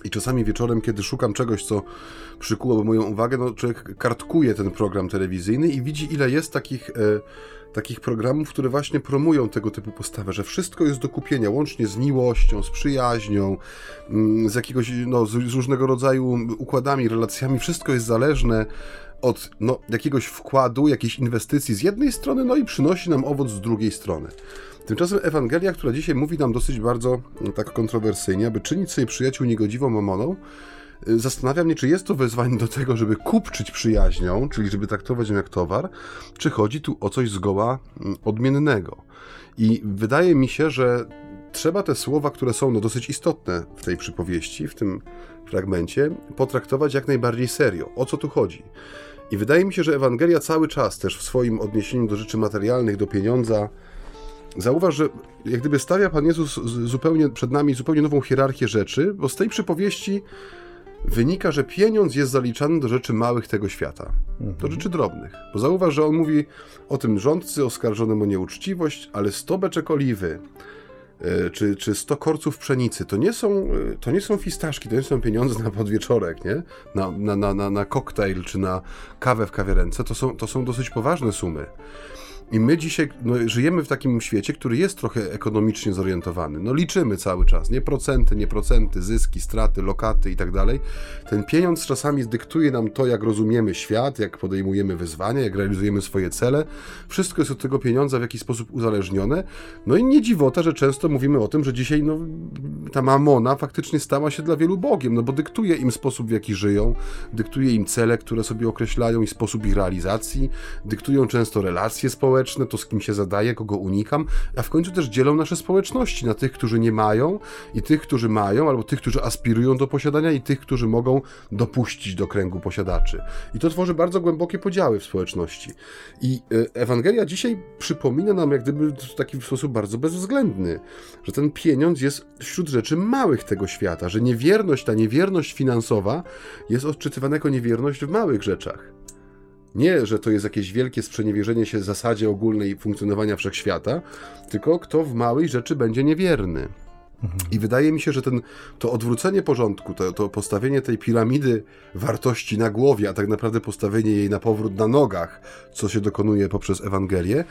B: i czasami wieczorem, kiedy szukam czegoś, co przykułoby moją uwagę, no człowiek kartkuje ten program telewizyjny i widzi, ile jest takich, e, takich programów, które właśnie promują tego typu postawę, że wszystko jest do kupienia, łącznie z miłością, z przyjaźnią, mm, z jakiegoś, no, z, z różnego rodzaju układami, relacjami, wszystko jest zależne od no, jakiegoś wkładu, jakiejś inwestycji z jednej strony, no i przynosi nam owoc z drugiej strony. Tymczasem Ewangelia, która dzisiaj mówi nam dosyć bardzo no, tak kontrowersyjnie, aby czynić sobie przyjaciół niegodziwą mamoną, y, zastanawia mnie, czy jest to wezwanie do tego, żeby kupczyć przyjaźnią, czyli żeby traktować ją jak towar, czy chodzi tu o coś zgoła mm, odmiennego. I wydaje mi się, że trzeba te słowa, które są no, dosyć istotne w tej przypowieści, w tym fragmencie, potraktować jak najbardziej serio. O co tu chodzi? I wydaje mi się, że Ewangelia cały czas też w swoim odniesieniu do rzeczy materialnych, do pieniądza, zauważ, że jak gdyby stawia Pan Jezus zupełnie przed nami zupełnie nową hierarchię rzeczy, bo z tej przypowieści wynika, że pieniądz jest zaliczany do rzeczy małych tego świata, do mhm. rzeczy drobnych. Bo zauważ, że on mówi o tym rządcy oskarżonym o nieuczciwość, ale sto beczek oliwy, e, czy, czy 100 korców pszenicy, to nie, są, e, to nie są fistaszki, to nie są pieniądze na podwieczorek, nie? Na, na, na, na, na koktajl czy na kawę w kawiarence, to są, to są dosyć poważne sumy. I my dzisiaj no, żyjemy w takim świecie, który jest trochę ekonomicznie zorientowany. No liczymy cały czas, nie procenty, nie procenty, zyski, straty, lokaty i tak dalej. Ten pieniądz czasami dyktuje nam to, jak rozumiemy świat, jak podejmujemy wyzwania, jak realizujemy swoje cele. Wszystko jest od tego pieniądza w jakiś sposób uzależnione. No i nie dziwota, że często mówimy o tym, że dzisiaj no, ta mamona faktycznie stała się dla wielu Bogiem, no bo dyktuje im sposób, w jaki żyją, dyktuje im cele, które sobie określają i sposób ich realizacji, dyktują często relacje społeczne, społeczne, to z kim się zadaję, kogo unikam, a w końcu też dzielą nasze społeczności na tych, którzy nie mają i tych, którzy mają, albo tych, którzy aspirują do posiadania i tych, którzy mogą dopuścić do kręgu posiadaczy. I to tworzy bardzo głębokie podziały w społeczności. I e, Ewangelia dzisiaj przypomina nam, jak gdyby w taki sposób bardzo bezwzględny, że ten pieniądz jest wśród rzeczy małych tego świata, że niewierność, ta niewierność finansowa jest odczytywana jako niewierność w małych rzeczach. Nie, że to jest jakieś wielkie sprzeniewierzenie się zasadzie ogólnej funkcjonowania wszechświata, tylko kto w małej rzeczy będzie niewierny. I wydaje mi się, że ten, to odwrócenie porządku, to, to postawienie tej piramidy wartości na głowie, a tak naprawdę postawienie jej na powrót na nogach, co się dokonuje poprzez Ewangelię,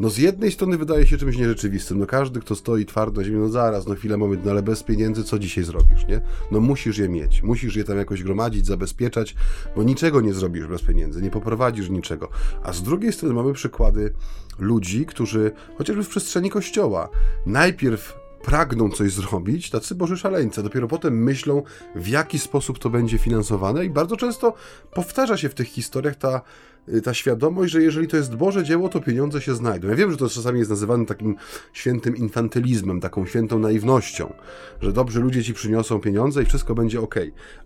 B: no z jednej strony wydaje się czymś nierzeczywistym. No każdy, kto stoi twardo na ziemi, no zaraz, no chwilę, moment, no ale bez pieniędzy co dzisiaj zrobisz, nie? No musisz je mieć, musisz je tam jakoś gromadzić, zabezpieczać, bo niczego nie zrobisz bez pieniędzy, nie poprowadzisz niczego. A z drugiej strony mamy przykłady ludzi, którzy, chociażby w przestrzeni kościoła, najpierw pragną coś zrobić, tacy boży szaleńcy, dopiero potem myślą, w jaki sposób to będzie finansowane i bardzo często powtarza się w tych historiach ta, y, ta świadomość, że jeżeli to jest Boże dzieło, to pieniądze się znajdą. Ja wiem, że to czasami jest nazywane takim świętym infantylizmem, taką świętą naiwnością, że dobrzy ludzie ci przyniosą pieniądze i wszystko będzie ok.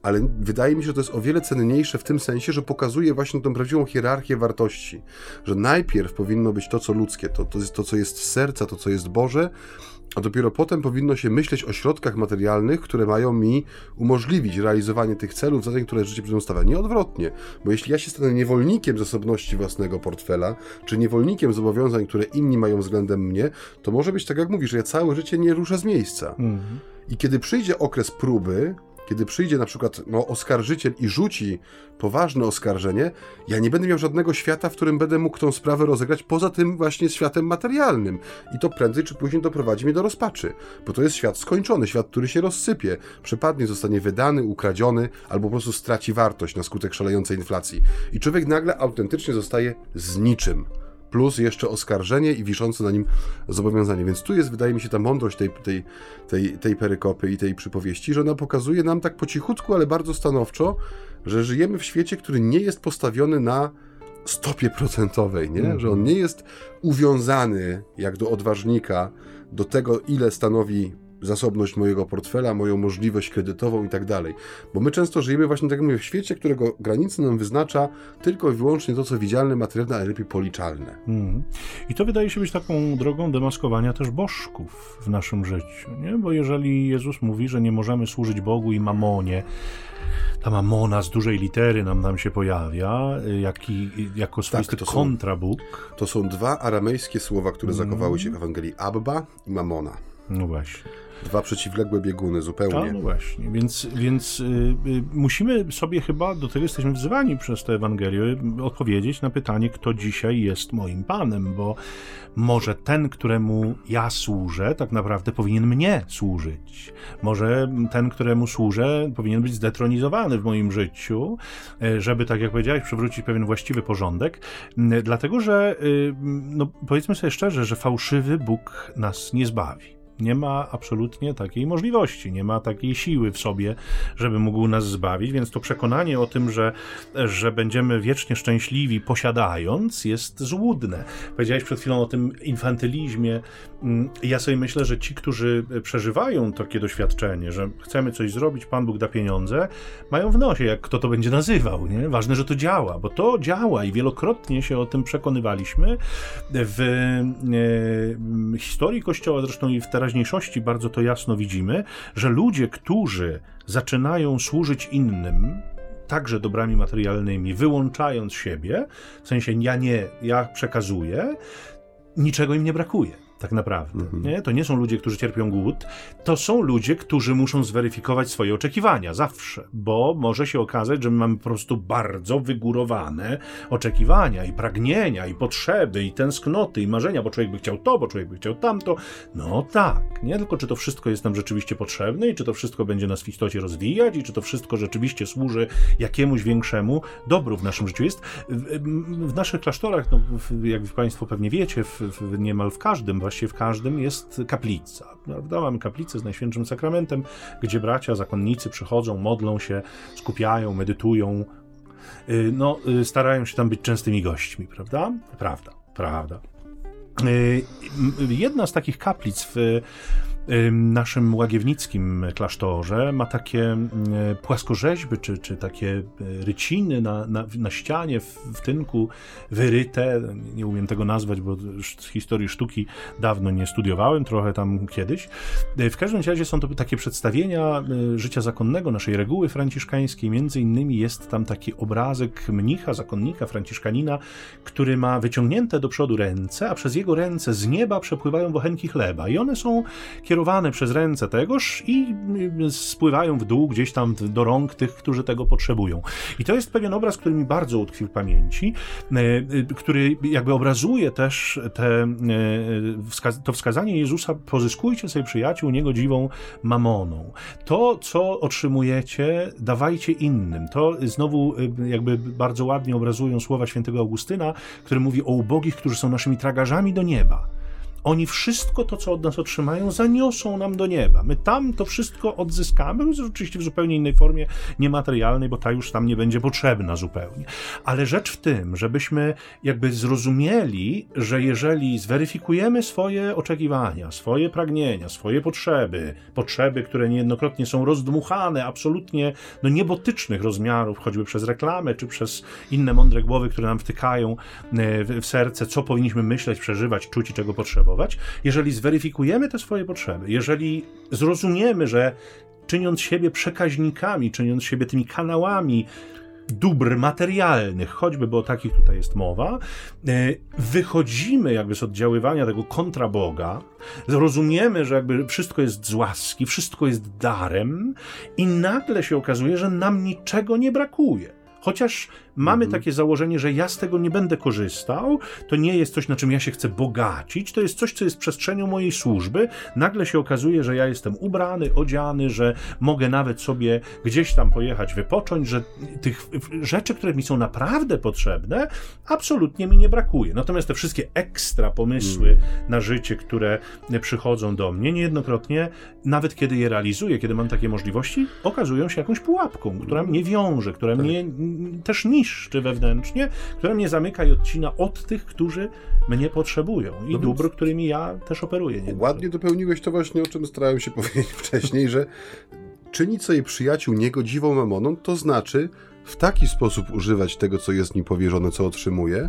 B: Ale wydaje mi się, że to jest o wiele cenniejsze w tym sensie, że pokazuje właśnie tą prawdziwą hierarchię wartości, że najpierw powinno być to, co ludzkie, to, to jest to, co jest serca, to, co jest Boże, a dopiero potem powinno się myśleć o środkach materialnych, które mają mi umożliwić realizowanie tych celów, zadań, które życie przed stawia. Nie odwrotnie, bo jeśli ja się stanę niewolnikiem zasobności własnego portfela, czy niewolnikiem zobowiązań, które inni mają względem mnie, to może być tak, jak mówisz, że ja całe życie nie ruszę z miejsca. Mhm. I kiedy przyjdzie okres próby, kiedy przyjdzie na przykład no, oskarżyciel i rzuci poważne oskarżenie, ja nie będę miał żadnego świata, w którym będę mógł tą sprawę rozegrać poza tym właśnie światem materialnym. I to prędzej czy później doprowadzi mnie do rozpaczy, bo to jest świat skończony, świat, który się rozsypie, przepadnie, zostanie wydany, ukradziony, albo po prostu straci wartość na skutek szalejącej inflacji. I człowiek nagle autentycznie zostaje z niczym plus jeszcze oskarżenie i wiszące na nim zobowiązanie. Więc tu jest, wydaje mi się, ta mądrość tej, tej, tej, tej perykopy i tej przypowieści, że ona pokazuje nam tak po cichutku, ale bardzo stanowczo, że żyjemy w świecie, który nie jest postawiony na stopie procentowej, nie? Mm. że on nie jest uwiązany jak do odważnika do tego, ile stanowi zasobność mojego portfela, moją możliwość kredytową i tak dalej. Bo my często żyjemy właśnie tak jak mówię, w świecie, którego granicy nam wyznacza tylko i wyłącznie to, co widzialne, materialne, a najlepiej policzalne. Mm.
A: I to wydaje się być taką drogą demaskowania też bożków w naszym życiu, nie? Bo jeżeli Jezus mówi, że nie możemy służyć Bogu i mamonie, ta mamona z dużej litery nam, nam się pojawia, jak i, jako tak, swoisty tak, to kontrabóg.
B: Są, to są dwa aramejskie słowa, które mm. zachowały się w Ewangelii. Abba i mamona.
A: No właśnie.
B: Dwa przeciwległe bieguny, zupełnie.
A: A, no właśnie, więc, więc y, y, musimy sobie chyba, do tego jesteśmy wzywani przez tę Ewangelię, odpowiedzieć na pytanie, kto dzisiaj jest moim Panem, bo może ten, któremu ja służę, tak naprawdę powinien mnie służyć. Może ten, któremu służę, powinien być zdetronizowany w moim życiu, y, żeby, tak jak powiedziałeś, przywrócić pewien właściwy porządek, dlatego że, no, powiedzmy sobie szczerze, że fałszywy Bóg nas nie zbawi Nie ma absolutnie takiej możliwości, nie ma takiej siły w sobie, żeby mógł nas zbawić, więc to przekonanie o tym, że, że będziemy wiecznie szczęśliwi posiadając, jest złudne. Powiedziałeś przed chwilą o tym infantylizmie. Mm, ja sobie myślę, że ci, którzy przeżywają takie doświadczenie, że chcemy coś zrobić, Pan Bóg da pieniądze, mają w nosie, jak kto to będzie nazywał. Nie? Ważne, że to działa, bo to działa i wielokrotnie się o tym przekonywaliśmy. W e, historii Kościoła, zresztą i w teraźniejszości bardzo to jasno widzimy, że ludzie, którzy zaczynają służyć innym, także dobrami materialnymi, wyłączając siebie, w sensie ja nie, ja przekazuję, niczego im nie brakuje tak naprawdę. Mhm. Nie? To nie są ludzie, którzy cierpią głód, to są ludzie, którzy muszą zweryfikować swoje oczekiwania zawsze, bo może się okazać, że my mamy po prostu bardzo wygórowane oczekiwania i pragnienia i potrzeby i tęsknoty i marzenia, bo człowiek by chciał to, bo człowiek by chciał tamto. No tak, nie tylko czy to wszystko jest nam rzeczywiście potrzebne i czy to wszystko będzie nas w istocie rozwijać i czy to wszystko rzeczywiście służy jakiemuś większemu dobru w naszym życiu. Jest w, w naszych klasztorach, no, jak Państwo pewnie wiecie, w, w niemal w każdym właśnie właściwie w każdym jest kaplica. Prawda? Mamy kaplicę z Najświętszym Sakramentem, gdzie bracia, zakonnicy przychodzą, modlą się, skupiają, medytują, y, no, y, starają się tam być częstymi gośćmi, prawda? Prawda, prawda. Y, jedna z takich kaplic w naszym łagiewnickim klasztorze ma takie płaskorzeźby, czy, czy takie e, ryciny na, na, na ścianie w, w, tynku wyryte. Nie umiem tego nazwać, bo z historii sztuki dawno nie studiowałem, trochę tam kiedyś. E, w każdym razie są to takie przedstawienia e, życia zakonnego, naszej reguły franciszkańskiej. Między innymi jest tam taki obrazek mnicha, zakonnika, franciszkanina, który ma wyciągnięte do przodu ręce, a przez jego ręce z nieba przepływają bochenki chleba. I one są kierowane kierowane przez ręce tegoż i spływają w dół gdzieś tam do rąk tych, którzy tego potrzebują. I to jest pewien obraz, który mi bardzo utkwił w pamięci, e, e, który jakby obrazuje też te, e, to wskazanie Jezusa, pozyskujcie sobie przyjaciół niegodziwą mamoną. To, co otrzymujecie, dawajcie innym. To znowu jakby bardzo ładnie obrazują słowa świętego Augustyna, który mówi o ubogich, którzy są naszymi tragarzami do nieba. Oni wszystko to, co od nas otrzymają, zaniosą nam do nieba. My tam to wszystko odzyskamy, oczywiście w zupełnie innej formie, niematerialnej, bo ta już tam nie będzie potrzebna zupełnie. Ale rzecz w tym, żebyśmy jakby zrozumieli, że jeżeli zweryfikujemy swoje oczekiwania, swoje pragnienia, swoje potrzeby, potrzeby, które niejednokrotnie są rozdmuchane, absolutnie no, niebotycznych rozmiarów, choćby przez reklamę, czy przez inne mądre głowy, które nam wtykają e, w serce, co powinniśmy myśleć, przeżywać, czuć i czego potrzebować, jeżeli zweryfikujemy te swoje potrzeby, jeżeli zrozumiemy, że czyniąc siebie przekaźnikami, czyniąc siebie tymi kanałami dóbr materialnych, choćby, bo o takich tutaj jest mowa, e, wychodzimy jakby z oddziaływania tego kontraboga, zrozumiemy, że jakby wszystko jest z łaski, wszystko jest darem i nagle się okazuje, że nam niczego nie brakuje. Chociaż mamy mhm. takie założenie, że ja z tego nie będę korzystał, to nie jest coś, na czym ja się chcę bogacić, to jest coś, co jest przestrzenią mojej służby. Nagle się okazuje, że ja jestem ubrany, odziany, że mogę nawet sobie gdzieś tam pojechać, wypocząć, że tych rzeczy, które mi są naprawdę potrzebne, absolutnie mi nie brakuje. Natomiast te wszystkie ekstra pomysły mhm. na życie, które przychodzą do mnie, niejednokrotnie, nawet kiedy je realizuję, kiedy mam takie możliwości, okazują się jakąś pułapką, która mnie wiąże, która tak. mnie też niszczy wewnętrznie, która mnie zamyka i odcina od tych, którzy mnie potrzebują i no dóbr, którymi ja też operuję. Nie
B: ładnie dopełniłeś to właśnie, o czym starałem się powiedzieć wcześniej, że czynić sobie przyjaciół niegodziwą mamoną, to znaczy w taki sposób używać tego, co jest mi powierzone, co otrzymuję,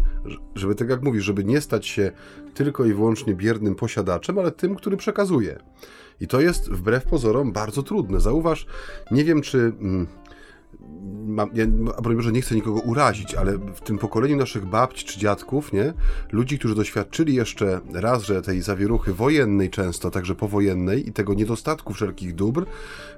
B: żeby, tak jak mówisz, żeby nie stać się tylko i wyłącznie biernym posiadaczem, ale tym, który przekazuje. I to jest wbrew pozorom bardzo trudne. Zauważ, nie wiem, czy. Mm, mam, ja, broń Boże, nie chcę nikogo urazić, ale w tym pokoleniu naszych babci czy dziadków, nie? Ludzi, którzy doświadczyli jeszcze raz, że tej zawieruchy wojennej często, także powojennej i tego niedostatku wszelkich dóbr,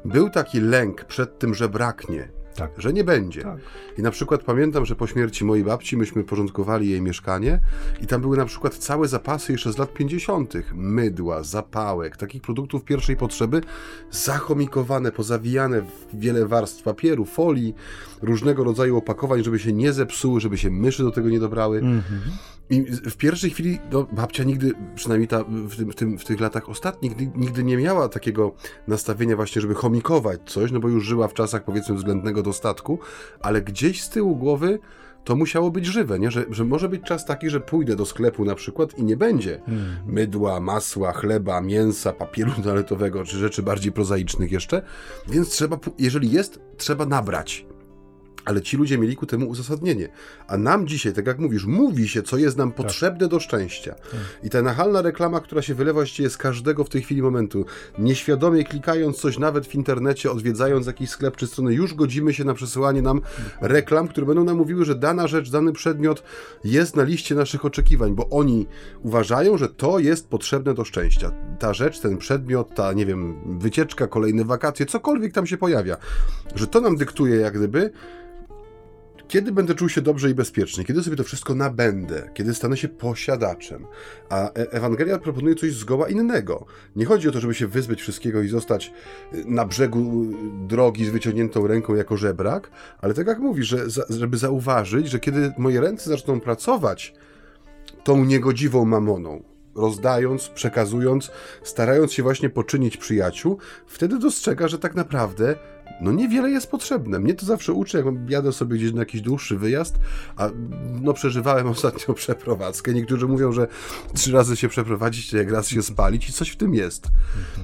B: był taki lęk przed tym, że braknie. Tak. Że nie będzie. Tak. I na przykład pamiętam, że po śmierci mojej babci myśmy porządkowali jej mieszkanie i tam były na przykład całe zapasy jeszcze z lat 50. Mydła, zapałek, takich produktów pierwszej potrzeby, zachomikowane, pozawijane w wiele warstw papieru, folii, różnego rodzaju opakowań, żeby się nie zepsuły, żeby się myszy do tego nie dobrały. Mhm. I w pierwszej chwili no, babcia nigdy, przynajmniej ta, w, tym, w, tym, w tych latach ostatnich, nigdy nie miała takiego nastawienia właśnie, żeby chomikować coś, no bo już żyła w czasach powiedzmy względnego dostatku, ale gdzieś z tyłu głowy to musiało być żywe, nie? Że, że może być czas taki, że pójdę do sklepu na przykład i nie będzie hmm. mydła, masła, chleba, mięsa, papieru toaletowego, czy rzeczy bardziej prozaicznych jeszcze, więc trzeba, jeżeli jest, trzeba nabrać ale ci ludzie mieli ku temu uzasadnienie. A nam dzisiaj, tak jak mówisz, mówi się, co jest nam tak. potrzebne do szczęścia. Tak. I ta nachalna reklama, która się wylewa właściwie z każdego w tej chwili momentu, nieświadomie klikając coś nawet w internecie, odwiedzając jakiś sklep czy stronę, już godzimy się na przesyłanie nam reklam, które będą nam mówiły, że dana rzecz, dany przedmiot jest na liście naszych oczekiwań, bo oni uważają, że to jest potrzebne do szczęścia. Ta rzecz, ten przedmiot, ta, nie wiem, wycieczka, kolejne wakacje, cokolwiek tam się pojawia, że to nam dyktuje jak gdyby, kiedy będę czuł się dobrze i bezpiecznie, kiedy sobie to wszystko nabędę, kiedy stanę się posiadaczem. A e- Ewangelia proponuje coś zgoła innego. Nie chodzi o to, żeby się wyzbyć wszystkiego i zostać y, na brzegu y, drogi z wyciągniętą ręką jako żebrak, ale tak jak mówi, że żeby zauważyć, że kiedy moje ręce zaczną pracować tą niegodziwą mamoną, rozdając, przekazując, starając się właśnie poczynić przyjaciół, wtedy dostrzega, że tak naprawdę no niewiele jest potrzebne. Mnie to zawsze uczy, jak jadę sobie gdzieś na jakiś dłuższy wyjazd, a no przeżywałem ostatnio przeprowadzkę. Niektórzy mówią, że trzy razy się przeprowadzić, jak raz się spalić i coś w tym jest.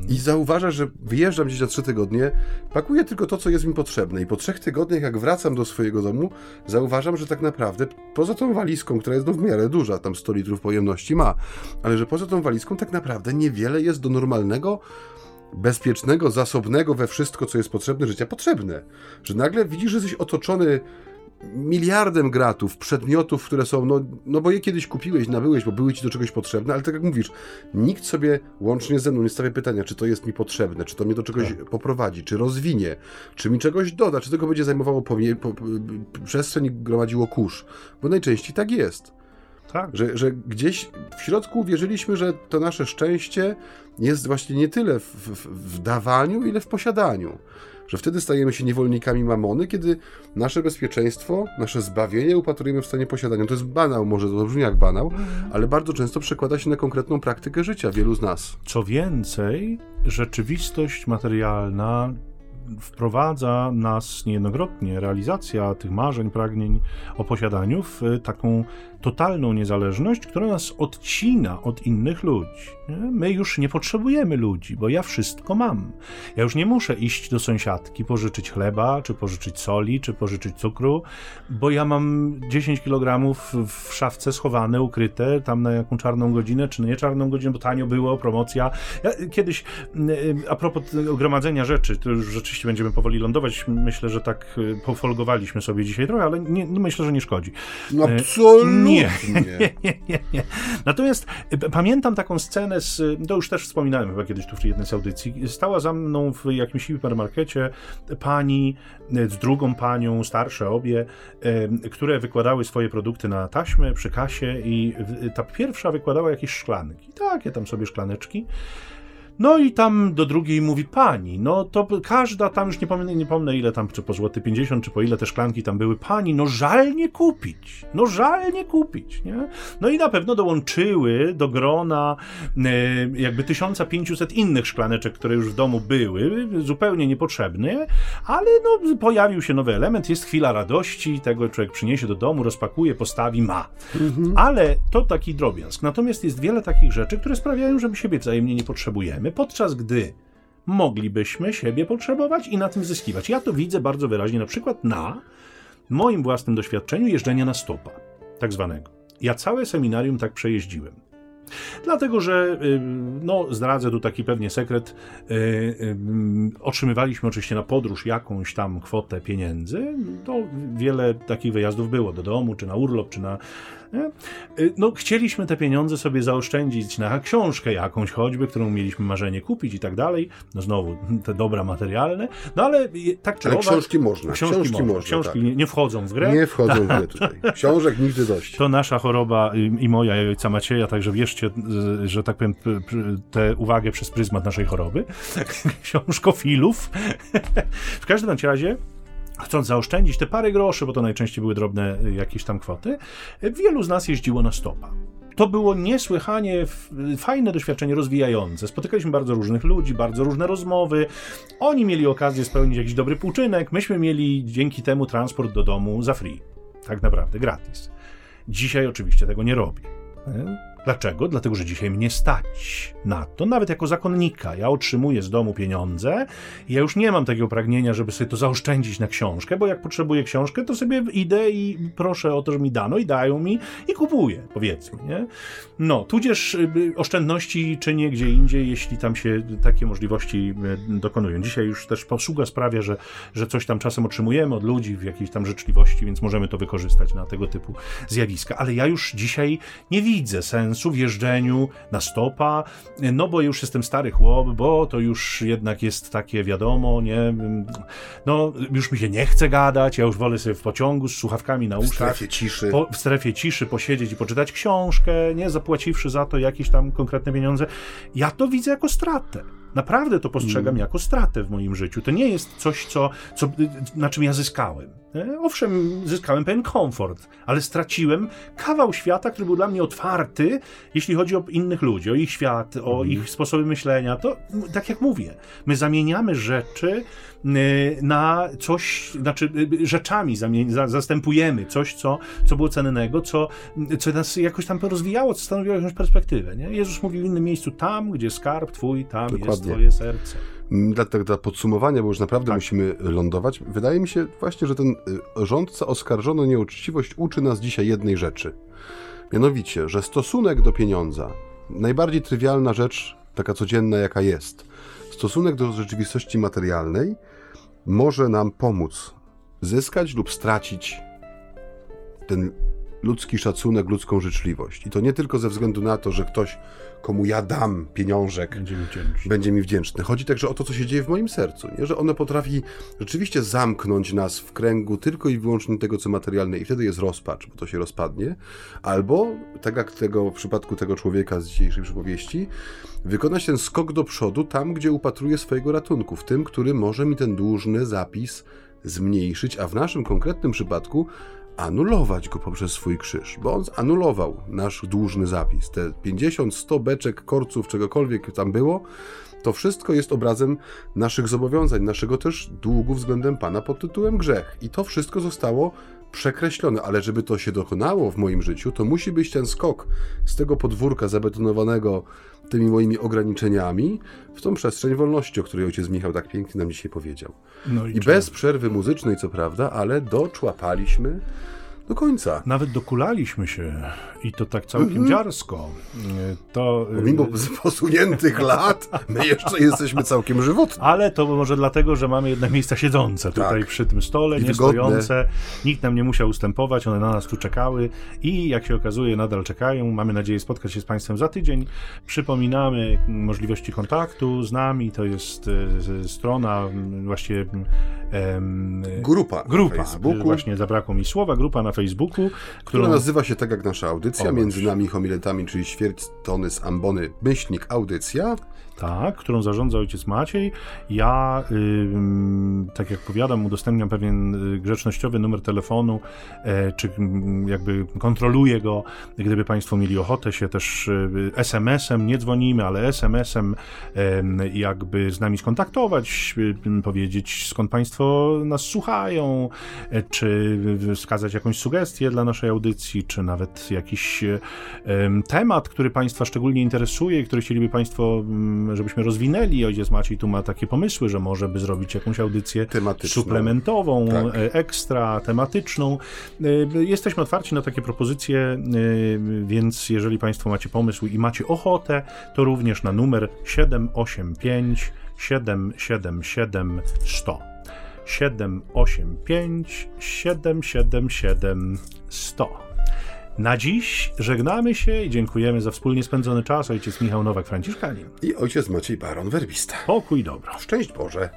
B: I zauważa, że wyjeżdżam gdzieś na trzy tygodnie, pakuję tylko to, co jest mi potrzebne i po trzech tygodniach, jak wracam do swojego domu, zauważam, że tak naprawdę poza tą walizką, która jest no w miarę duża, tam 100 litrów pojemności ma, ale że poza tą walizką tak naprawdę niewiele jest do normalnego bezpiecznego, zasobnego we wszystko, co jest potrzebne życia, potrzebne. Że nagle widzisz, że jesteś otoczony miliardem gratów, przedmiotów, które są, no, no bo je kiedyś kupiłeś, nabyłeś, bo były ci do czegoś potrzebne, ale tak jak mówisz, nikt sobie łącznie ze mną nie stawia pytania, czy to jest mi potrzebne, czy to mnie do czegoś tak. poprowadzi, czy rozwinie, czy mi czegoś doda, czy tego będzie zajmowało po, po, przestrzeń i gromadziło kurz, bo najczęściej tak jest. Tak. Że, że gdzieś w środku wierzyliśmy, że to nasze szczęście jest właśnie nie tyle w, w, w dawaniu, ile w posiadaniu. Że wtedy stajemy się niewolnikami mamony, kiedy nasze bezpieczeństwo, nasze zbawienie upatrujemy w stanie posiadania. To jest banał, może to brzmi jak banał, mhm. ale bardzo często przekłada się na konkretną praktykę życia wielu z nas.
A: Co więcej, rzeczywistość materialna wprowadza nas niejednokrotnie, realizacja tych marzeń, pragnień o posiadaniu w taką totalną niezależność, która nas odcina od innych ludzi. My już nie potrzebujemy ludzi, bo ja wszystko mam. Ja już nie muszę iść do sąsiadki, pożyczyć chleba, czy pożyczyć soli, czy pożyczyć cukru, bo ja mam 10 kg w szafce schowane, ukryte, tam na jaką czarną godzinę, czy nie czarną godzinę, bo tanio było, promocja. Ja kiedyś, a propos gromadzenia rzeczy, to już rzeczywiście będziemy powoli lądować. Myślę, że tak y, pofolgowaliśmy sobie dzisiaj trochę, ale nie, myślę, że nie szkodzi.
B: No, absolutnie.
A: Nie, nie, nie, nie. Natomiast y, pamiętam taką scenę z, to już też wspominałem chyba kiedyś tu w jednej z audycji, stała za mną w jakimś hipermarkecie pani y, z drugą panią, starsze obie, które wykładały swoje produkty na taśmę przy kasie i ta pierwsza wykładała jakieś szklanki, takie tam sobie szklaneczki no i tam do drugiej mówi pani, no to każda tam, już nie pomnę, nie pomnę ile tam, czy po złoty 50, czy po ile te szklanki tam były, pani, no żal nie kupić, no żal nie kupić, nie? No i na pewno dołączyły do grona e, jakby 1500 innych szklaneczek, które już w domu były, zupełnie niepotrzebne, ale no pojawił się nowy element, jest chwila radości, tego człowiek przyniesie do domu, rozpakuje, postawi, ma. Mhm. Ale to taki drobiazg. Natomiast jest wiele takich rzeczy, które sprawiają, że my siebie wzajemnie nie potrzebujemy podczas gdy moglibyśmy siebie potrzebować i na tym zyskiwać. Ja to widzę bardzo wyraźnie na przykład na moim własnym doświadczeniu jeżdżenia na stopa, tak zwanego. Ja całe seminarium tak przejeździłem. Dlatego, że no, zdradzę tu taki pewnie sekret. Y, y, otrzymywaliśmy oczywiście na podróż jakąś tam kwotę pieniędzy. To wiele takich wyjazdów było do domu, czy na urlop, czy na nie? Y, no, chcieliśmy te pieniądze sobie zaoszczędzić na książkę jakąś choćby, którą mieliśmy marzenie kupić i tak dalej. No znowu, te dobra materialne. No ale tak czy
B: ale książki można.
A: Książki, książki można. można książki tak. nie, nie, wchodzą w grę.
B: Nie wchodzą w grę tutaj. Książek nigdy dość.
A: To nasza choroba i moja, i ojca Macieja, także wierzcie, że tak powiem, tę uwagę przez pryzmat naszej choroby. Książkofilów. w każdym razie chcąc zaoszczędzić te parę groszy, bo to najczęściej były drobne y, jakieś tam kwoty, y, wielu z nas jeździło na stopa. To było niesłychanie fajne doświadczenie, rozwijające. Spotykaliśmy bardzo różnych ludzi, bardzo różne rozmowy. Oni mieli okazję spełnić jakiś dobry półczynek, myśmy mieli dzięki temu transport do domu za free. Tak naprawdę, gratis. Dzisiaj oczywiście tego nie robię. Dlaczego? Dlatego, że dzisiaj mnie stać na to, nawet jako zakonnika. Ja otrzymuję z domu pieniądze i ja już nie mam takiego pragnienia, żeby sobie to zaoszczędzić na książkę, bo jak potrzebuję książkę, to sobie idę i proszę o to, że mi dano i dają mi i kupuję, powiedzmy, nie? No, tudzież y, oszczędności czynię gdzie indziej, jeśli tam się takie możliwości y, dokonują. Dzisiaj już też posługa sprawia, że, że coś tam czasem otrzymujemy od ludzi w jakiejś tam życzliwości, więc możemy to wykorzystać na tego typu zjawiska. Ale ja już dzisiaj nie widzę sensu sensu w jeżdżeniu na stopa, no bo już jestem stary chłop, bo to już jednak jest takie wiadomo, nie, no już mi się nie chce gadać, ja już wolę sobie w pociągu z słuchawkami na uszach. W
B: strefie ciszy.
A: Po, w strefie ciszy posiedzieć i poczytać książkę, nie zapłaciwszy za to jakieś tam konkretne pieniądze. Ja to widzę jako stratę. Naprawdę to postrzegam mm. jako stratę w moim życiu. To nie jest coś, co, co, na czym ja zyskałem. E, owszem, zyskałem pewien komfort, ale straciłem kawał świata, który był dla mnie otwarty, jeśli chodzi o innych ludzi, o ich świat, o mm. ich sposoby myślenia. To tak jak mówię, my zamieniamy rzeczy Y, na coś, znaczy y, rzeczami zastępujemy coś, co, co było cennego, co, co nas jakoś tam rozwijało, co stanowiło jakąś perspektywę. Nie? Jezus mówił w innym miejscu, tam, gdzie skarb twój, tam Dokładnie. jest twoje serce.
B: Mm, dla, dla, dla podsumowania, bo już naprawdę tak. musimy lądować, wydaje mi się właśnie, że ten y, rządca oskarżony o nieuczciwość uczy nas dzisiaj jednej rzeczy. Mianowicie, że stosunek do pieniądza, najbardziej trywialna rzecz, taka codzienna jaka jest, stosunek do rzeczywistości materialnej może nam pomóc zyskać lub stracić ten ludzki szacunek, ludzką życzliwość. I to nie tylko ze względu na to, że ktoś, komu ja dam pieniążek, będzie mi wdzięczny. Będzie mi wdzięczny. Chodzi także o to, co się dzieje w moim sercu. Nie? Że ono potrafi rzeczywiście zamknąć nas w kręgu tylko i wyłącznie tego, co materialne, i wtedy jest rozpacz, bo to się rozpadnie. Albo, tak jak tego, w przypadku tego człowieka z dzisiejszej przypowieści, wykonać ten skok do przodu tam, gdzie upatruje swojego ratunku, w tym, który może mi ten dłużny zapis zmniejszyć, a w naszym konkretnym przypadku anulować go poprzez swój krzyż, bo on anulował nasz dłużny zapis. Te 50, 100 beczek, korców, czegokolwiek tam było, to wszystko jest obrazem naszych zobowiązań, naszego też długu względem Pana pod tytułem grzech. I to wszystko zostało przekreślone, ale żeby to się dokonało w moim życiu, to musi być ten skok z tego podwórka zabetonowanego tymi moimi ograniczeniami w tą przestrzeń wolności, o której ojciec Michał tak pięknie nam dzisiaj powiedział. No i, I bez przerwy muzycznej, co prawda, ale doczłapaliśmy do końca.
A: Nawet dokulaliśmy się i to tak całkiem mm -hmm. dziarsko. To,
B: y, posuniętych lat, my jeszcze jesteśmy całkiem żywotni.
A: Ale to może dlatego, że mamy jednak miejsca siedzące tutaj tak. przy tym stole, I nie stojące. Nikt nam nie musiał ustępować, one na nas tu czekały i jak się okazuje nadal czekają. Mamy nadzieję spotkać się z Państwem za tydzień. Przypominamy możliwości kontaktu z nami. To jest y, strona,
B: grupa,
A: grupa na Facebooku. Właśnie zabrakło mi słowa, grupa na Facebooku.
B: Którą... Która nazywa się tak jak nasza audycja, o, między nami homiletami, czyli ćwierć tony z ambony, myślnik audycja.
A: Tak, którą zarządza ojciec Maciej. Ja, tak jak powiadam, udostępniam pewien y, grzecznościowy numer telefonu, e, czy jakby kontroluję go, gdyby Państwo mieli ochotę się też y, SMS-em, nie dzwonimy, ale SMS-em jakby z nami skontaktować, y, powiedzieć skąd Państwo nas słuchają, e, czy wskazać jakąś sugestię dla naszej audycji, czy nawet jakiś temat, który Państwa szczególnie interesuje, który chcieliby Państwo żebyśmy rozwinęli. Ojciec Maciej tu ma takie pomysły, że może by zrobić jakąś audycję suplementową, tak. E, ekstra, tematyczną. E, jesteśmy otwarci na takie propozycje, e, więc jeżeli Państwo macie pomysł i macie ochotę, to również na numer 785 777 100. 785 777 100. Na dziś żegnamy się i dziękujemy za wspólnie spędzony czas. Ojciec Michał Nowak, Franciszkanin.
B: I ojciec Maciej Baron, werbista.
A: Pokój dobro.
B: Szczęść Boże.